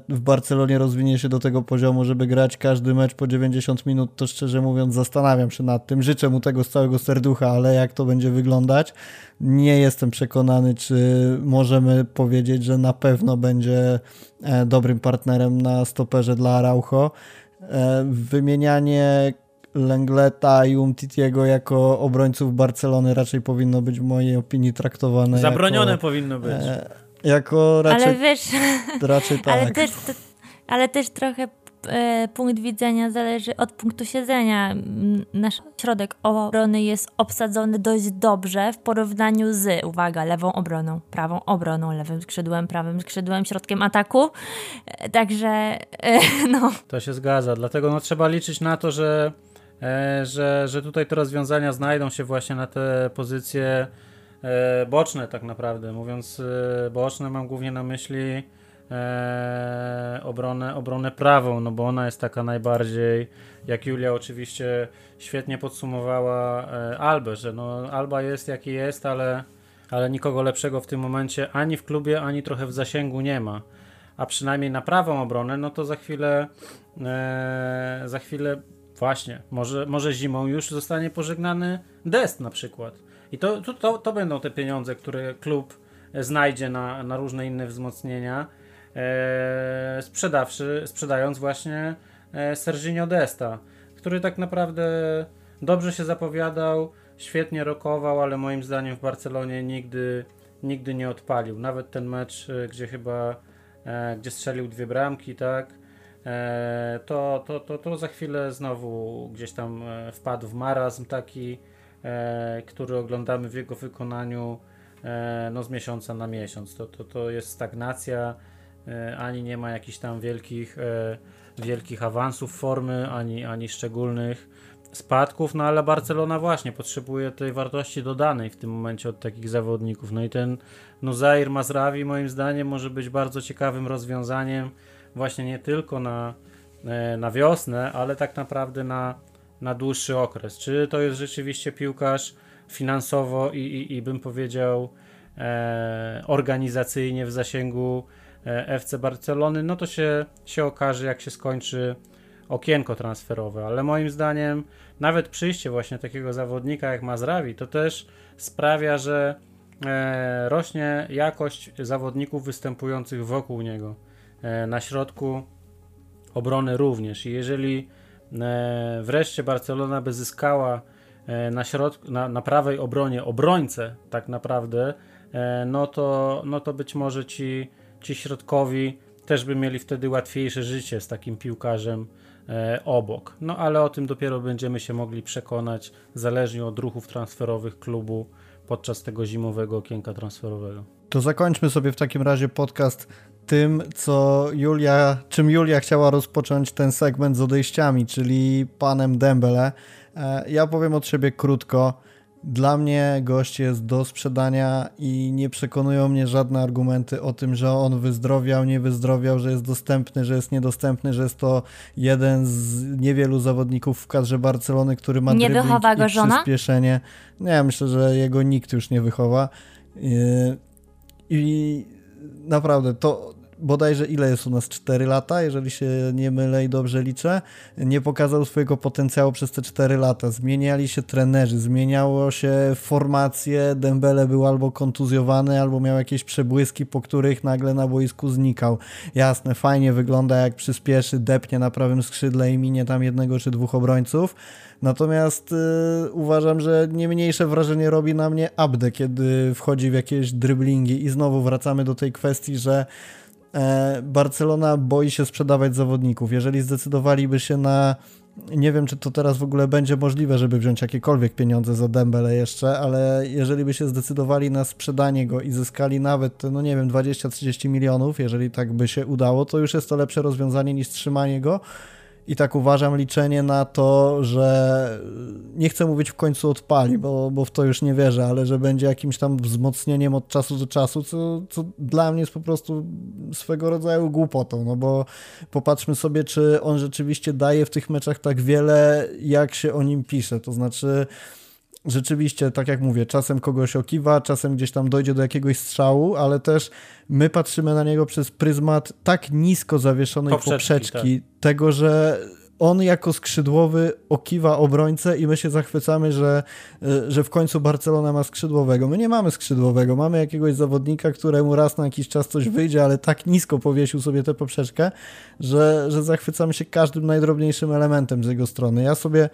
Speaker 1: w Barcelonie rozwinie się do tego poziomu, żeby grać każdy mecz po 90 minut, to szczerze mówiąc zastanawiam się nad tym. Życzę mu tego z całego serducha, ale jak to będzie wyglądać? Nie jestem przekonany, czy możemy powiedzieć, że na pewno będzie e, dobrym partnerem na stoperze dla Araujo. E, wymienianie Lengleta i Umtitiego jako obrońców Barcelony raczej powinno być w mojej opinii traktowane
Speaker 3: Zabronione
Speaker 1: jako,
Speaker 3: powinno być
Speaker 1: jako [LAUGHS] raczej,
Speaker 2: ale wiesz,
Speaker 1: raczej tak.
Speaker 2: Ale też, ale też trochę e, punkt widzenia zależy od punktu siedzenia. Nasz środek obrony jest obsadzony dość dobrze w porównaniu z, uwaga, lewą obroną, prawą obroną, lewym skrzydłem, prawym skrzydłem, środkiem ataku. E, także, e, [LAUGHS] no.
Speaker 3: To się zgadza, dlatego no, trzeba liczyć na to, że, e, że, że tutaj te rozwiązania znajdą się właśnie na te pozycje boczne tak naprawdę. Mówiąc e, boczne mam głównie na myśli e, obronę, obronę prawą, no bo ona jest taka najbardziej, jak Julia oczywiście świetnie podsumowała e, Albę, że no Alba jest jaki jest, ale, ale nikogo lepszego w tym momencie ani w klubie, ani trochę w zasięgu nie ma. A przynajmniej na prawą obronę, no to za chwilę e, za chwilę właśnie, może, może zimą już zostanie pożegnany Dest na przykład. I to, to, to, będą te pieniądze, które klub znajdzie na, na różne inne wzmocnienia e, sprzedawszy, sprzedając właśnie e, Serginio Desta, który tak naprawdę dobrze się zapowiadał, świetnie rokował, ale moim zdaniem w Barcelonie nigdy, nigdy nie odpalił. Nawet ten mecz, e, gdzie chyba e, gdzie strzelił dwie bramki, tak, e, to, to, to, to za chwilę znowu gdzieś tam e, wpadł w marazm taki, który oglądamy w jego wykonaniu e, no, z miesiąca na miesiąc. To, to, to jest stagnacja E, ani nie ma jakichś tam wielkich, e, wielkich awansów formy, ani, ani szczególnych spadków, no ale Barcelona właśnie potrzebuje tej wartości dodanej w tym momencie od takich zawodników. No i ten Nuzair Mazrawi moim zdaniem może być bardzo ciekawym rozwiązaniem właśnie nie tylko na, e, na wiosnę, ale tak naprawdę na, na dłuższy okres. Czy to jest rzeczywiście piłkarz finansowo i, i, i bym powiedział e, organizacyjnie w zasięgu E, FC Barcelony, no to się, się okaże, jak się skończy okienko transferowe, ale moim zdaniem nawet przyjście właśnie takiego zawodnika jak Mazrawi to też sprawia, że e, rośnie jakość zawodników występujących wokół niego. E, na środku obrony również. I jeżeli wreszcie Barcelona by zyskała e, na, środku, na, na prawej obronie obrońcę tak naprawdę, e, no, to, no to być może ci ci środkowi też by mieli wtedy łatwiejsze życie z takim piłkarzem e, obok. No ale o tym dopiero będziemy się mogli przekonać, zależnie od ruchów transferowych klubu podczas tego zimowego okienka transferowego.
Speaker 1: To zakończmy sobie w takim razie podcast tym, co Julia, czym Julia chciała rozpocząć ten segment z odejściami, czyli panem Dembele. E, ja powiem od siebie krótko. Dla mnie gość jest do sprzedania i nie przekonują mnie żadne argumenty o tym, że on wyzdrowiał, nie wyzdrowiał, że jest dostępny, że jest niedostępny, że jest to jeden z niewielu zawodników w kadrze Barcelony, który ma
Speaker 2: nie wychowa go żona?
Speaker 1: przyspieszenie. Nie, myślę, że jego nikt już nie wychowa. I naprawdę to bodajże ile jest u nas? 4 lata, jeżeli się nie mylę i dobrze liczę, nie pokazał swojego potencjału przez te 4 lata. Zmieniali się trenerzy, zmieniało się formacje, Dembele był albo kontuzjowany, albo miał jakieś przebłyski, po których nagle na boisku znikał. Jasne, fajnie wygląda jak przyspieszy, depnie na prawym skrzydle i minie tam jednego czy dwóch obrońców, Natomiast y, uważam, że nie mniejsze wrażenie robi na mnie Abde, kiedy wchodzi w jakieś dryblingi. I znowu wracamy do tej kwestii, że Barcelona boi się sprzedawać zawodników. Jeżeli zdecydowaliby się na nie wiem, czy to teraz w ogóle będzie możliwe, żeby wziąć jakiekolwiek pieniądze za Dembele jeszcze, ale jeżeli by się zdecydowali na sprzedanie go i zyskali nawet, no nie wiem, 20-30 milionów, jeżeli tak by się udało, to już jest to lepsze rozwiązanie niż trzymanie go i tak uważam liczenie na to, że nie chcę mówić w końcu odpali, bo, bo w to już nie wierzę, ale że będzie jakimś tam wzmocnieniem od czasu do czasu, co, co dla mnie jest po prostu swego rodzaju głupotą, no bo popatrzmy sobie, czy on rzeczywiście daje w tych meczach tak wiele, jak się o nim pisze, to znaczy rzeczywiście, tak jak mówię, czasem kogoś okiwa, czasem gdzieś tam dojdzie do jakiegoś strzału, ale też my patrzymy na niego przez pryzmat tak nisko zawieszonej poprzeczki, poprzeczki tak. tego, że on jako skrzydłowy okiwa obrońcę i my się zachwycamy, że, e, że w końcu Barcelona ma skrzydłowego. My nie mamy skrzydłowego, mamy jakiegoś zawodnika, któremu raz na jakiś czas coś wyjdzie, ale tak nisko powiesił sobie tę poprzeczkę, że, że zachwycamy się każdym najdrobniejszym elementem z jego strony. Ja sobie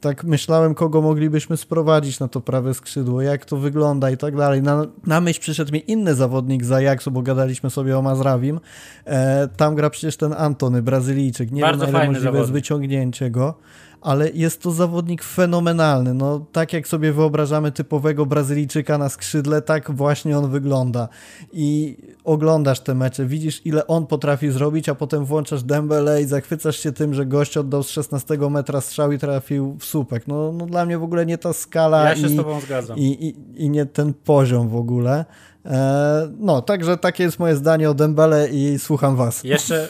Speaker 1: tak myślałem, kogo moglibyśmy sprowadzić na to prawe skrzydło, jak to wygląda i tak dalej. Na, na myśl przyszedł mi inny zawodnik z Ajaxu, bo gadaliśmy sobie o Mazrawim. E, tam gra przecież ten Antony, Brazylijczyk. Nie
Speaker 3: Bardzo
Speaker 1: wiem, na ile możliwe
Speaker 3: zawodnik.
Speaker 1: Wyciągnięcie go ale jest to zawodnik fenomenalny. No, tak jak sobie wyobrażamy typowego Brazylijczyka na skrzydle, tak właśnie on wygląda. I oglądasz te mecze, widzisz ile on potrafi zrobić, a potem włączasz Dembele i zachwycasz się tym, że gość oddał z 16 metra strzał i trafił w słupek. No, no dla mnie w ogóle nie ta skala
Speaker 3: ja
Speaker 1: i. I, i, i nie ten poziom w ogóle. E, no, także takie jest moje zdanie o Dembele i słucham was.
Speaker 3: Jeszcze,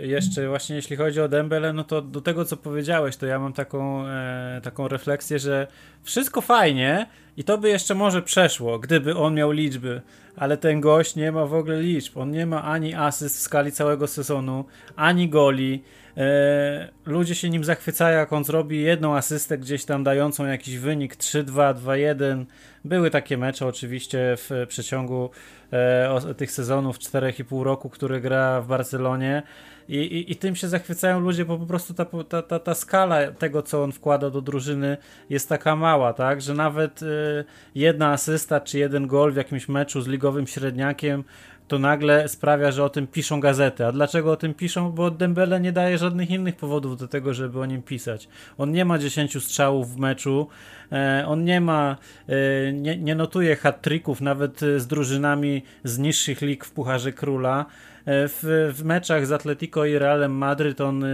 Speaker 3: y, jeszcze właśnie jeśli chodzi o Dembele, no to do tego co powiedziałeś, to ja mam taką, e, taką refleksję, że wszystko fajnie i to by jeszcze może przeszło, gdyby on miał liczby, ale ten gość nie ma w ogóle liczb. On nie ma ani asyst w skali całego sezonu, ani goli. E, ludzie się nim zachwycają, jak on zrobi jedną asystę gdzieś tam dającą jakiś wynik 3-2, 2-1. Były takie mecze oczywiście w przeciągu e, tych sezonów 4,5 roku, który gra w Barcelonie. I, i, I, tym się zachwycają ludzie, bo po prostu ta, ta, ta, ta skala tego, co on wkłada do drużyny, jest taka mała, tak? Że nawet y, jedna asysta czy jeden gol w jakimś meczu z ligowym średniakiem to nagle sprawia, że o tym piszą gazety. A dlaczego o tym piszą? Bo Dembele nie daje żadnych innych powodów do tego, żeby o nim pisać. On nie ma 10 strzałów w meczu, e, on nie ma, e, nie, nie notuje hat-tricków nawet z drużynami z niższych lig w Pucharze Króla. E, w, w meczach z Atletico i Realem Madryt on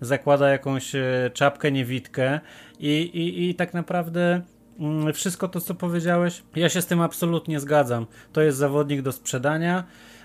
Speaker 3: zakłada jakąś e, czapkę niewidkę i, i, i tak naprawdę wszystko to, co powiedziałeś, ja się z tym absolutnie zgadzam. To jest zawodnik do sprzedania,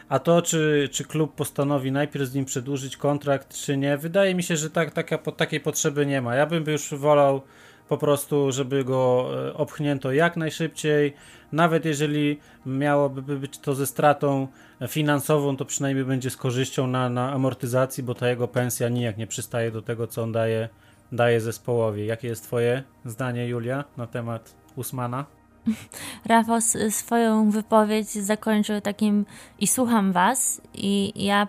Speaker 3: a to, czy, czy klub postanowi najpierw z nim przedłużyć kontrakt, czy nie, wydaje mi się, że tak, taka, takiej potrzeby nie ma. Ja bym już wolał po prostu, żeby go e, obchnięto jak najszybciej. Nawet jeżeli miałoby być to ze stratą finansową, to przynajmniej będzie z korzyścią na, na amortyzacji, bo ta jego pensja nijak nie przystaje do tego, co on daje, daje zespołowi. Jakie jest Twoje zdanie, Julia, na temat Usmana? [LAUGHS]
Speaker 2: Rafał swoją wypowiedź zakończył takim i słucham was i ja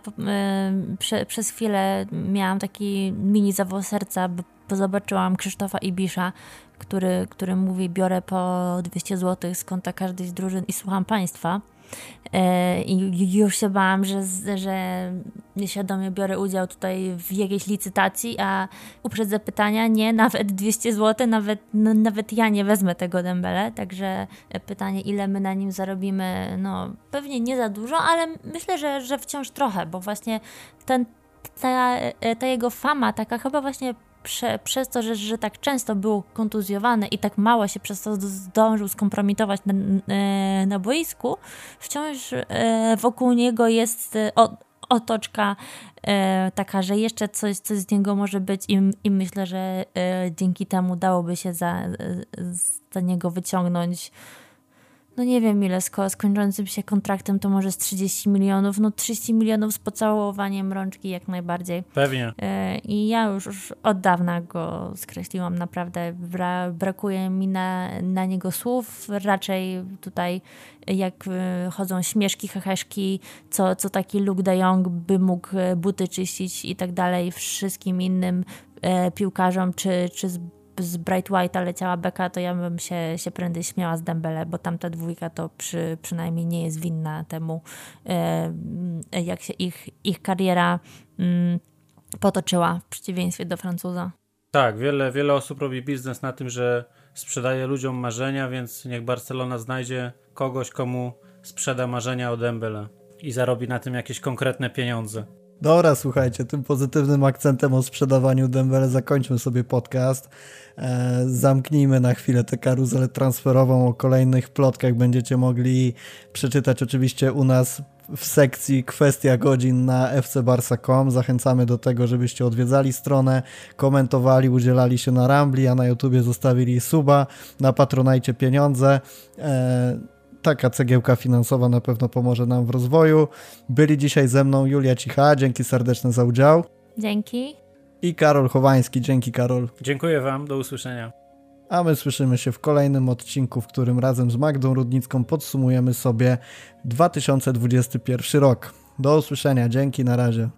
Speaker 2: y, prze, przez chwilę miałam taki mini zawał serca, bo zobaczyłam Krzysztofa Ibisza, który, który mówi biorę po 200 zł z konta każdej z drużyn i słucham państwa. E, I już się bałam, że, że nieświadomie biorę udział tutaj w jakiejś licytacji, a uprzedzę pytania, nie, nawet 200 zł, nawet, no, nawet ja nie wezmę tego dembele, także pytanie, ile my na nim zarobimy, no pewnie nie za dużo, ale myślę, że, że wciąż trochę, bo właśnie ten, ta, ta jego fama, taka chyba właśnie prze, przez to, że, że tak często był kontuzjowany i tak mało się przez to zdążył skompromitować na, e, na boisku, wciąż e, wokół niego jest e, otoczka taka, że jeszcze coś, coś z niego może być i, i myślę, że dzięki temu dałoby się za, za niego wyciągnąć no nie wiem ile, z, z kończącym się kontraktem to może z 30 milionów, no 30 milionów z pocałowaniem rączki jak najbardziej.
Speaker 3: Pewnie.
Speaker 2: E, I ja już, już od dawna go skreśliłam, naprawdę Bra brakuje mi na, na niego słów, raczej tutaj jak e, chodzą śmieszki, heheszki, co, co taki Luke de Jong by mógł e, buty czyścić i tak dalej, wszystkim innym piłkarzom, czy, czy z Bright White'a leciała beka, to ja bym się, się prędzej śmiała z Dembele, bo tamta dwójka to przy, przynajmniej nie jest winna temu, e, jak się ich, ich kariera mm, potoczyła w przeciwieństwie do Francuza.
Speaker 3: Tak, wiele, wiele osób robi biznes na tym, że sprzedaje ludziom marzenia, więc niech Barcelona znajdzie kogoś, komu sprzeda marzenia o Dembele i zarobi na tym jakieś konkretne pieniądze.
Speaker 1: Dobra, słuchajcie, tym pozytywnym akcentem o sprzedawaniu Dembele zakończmy sobie podcast. E, zamknijmy na chwilę tę karuzelę transferową. O kolejnych plotkach będziecie mogli przeczytać oczywiście u nas w sekcji kwestia godzin na fcbarsa.com. Zachęcamy do tego, żebyście odwiedzali stronę, komentowali, udzielali się na Rambli, a na YouTubie zostawili suba, na Patronajcie pieniądze. E, taka cegiełka finansowa na pewno pomoże nam w rozwoju. Byli dzisiaj ze mną Julia Cicha, dzięki serdeczne za udział.
Speaker 2: Dzięki.
Speaker 1: I Karol Chowański. Dzięki, Karol.
Speaker 3: Dziękuję Wam. Do usłyszenia.
Speaker 1: A my słyszymy się w kolejnym odcinku, w którym razem z Magdą Rudnicką podsumujemy sobie 2021 rok. Do usłyszenia. Dzięki, na razie.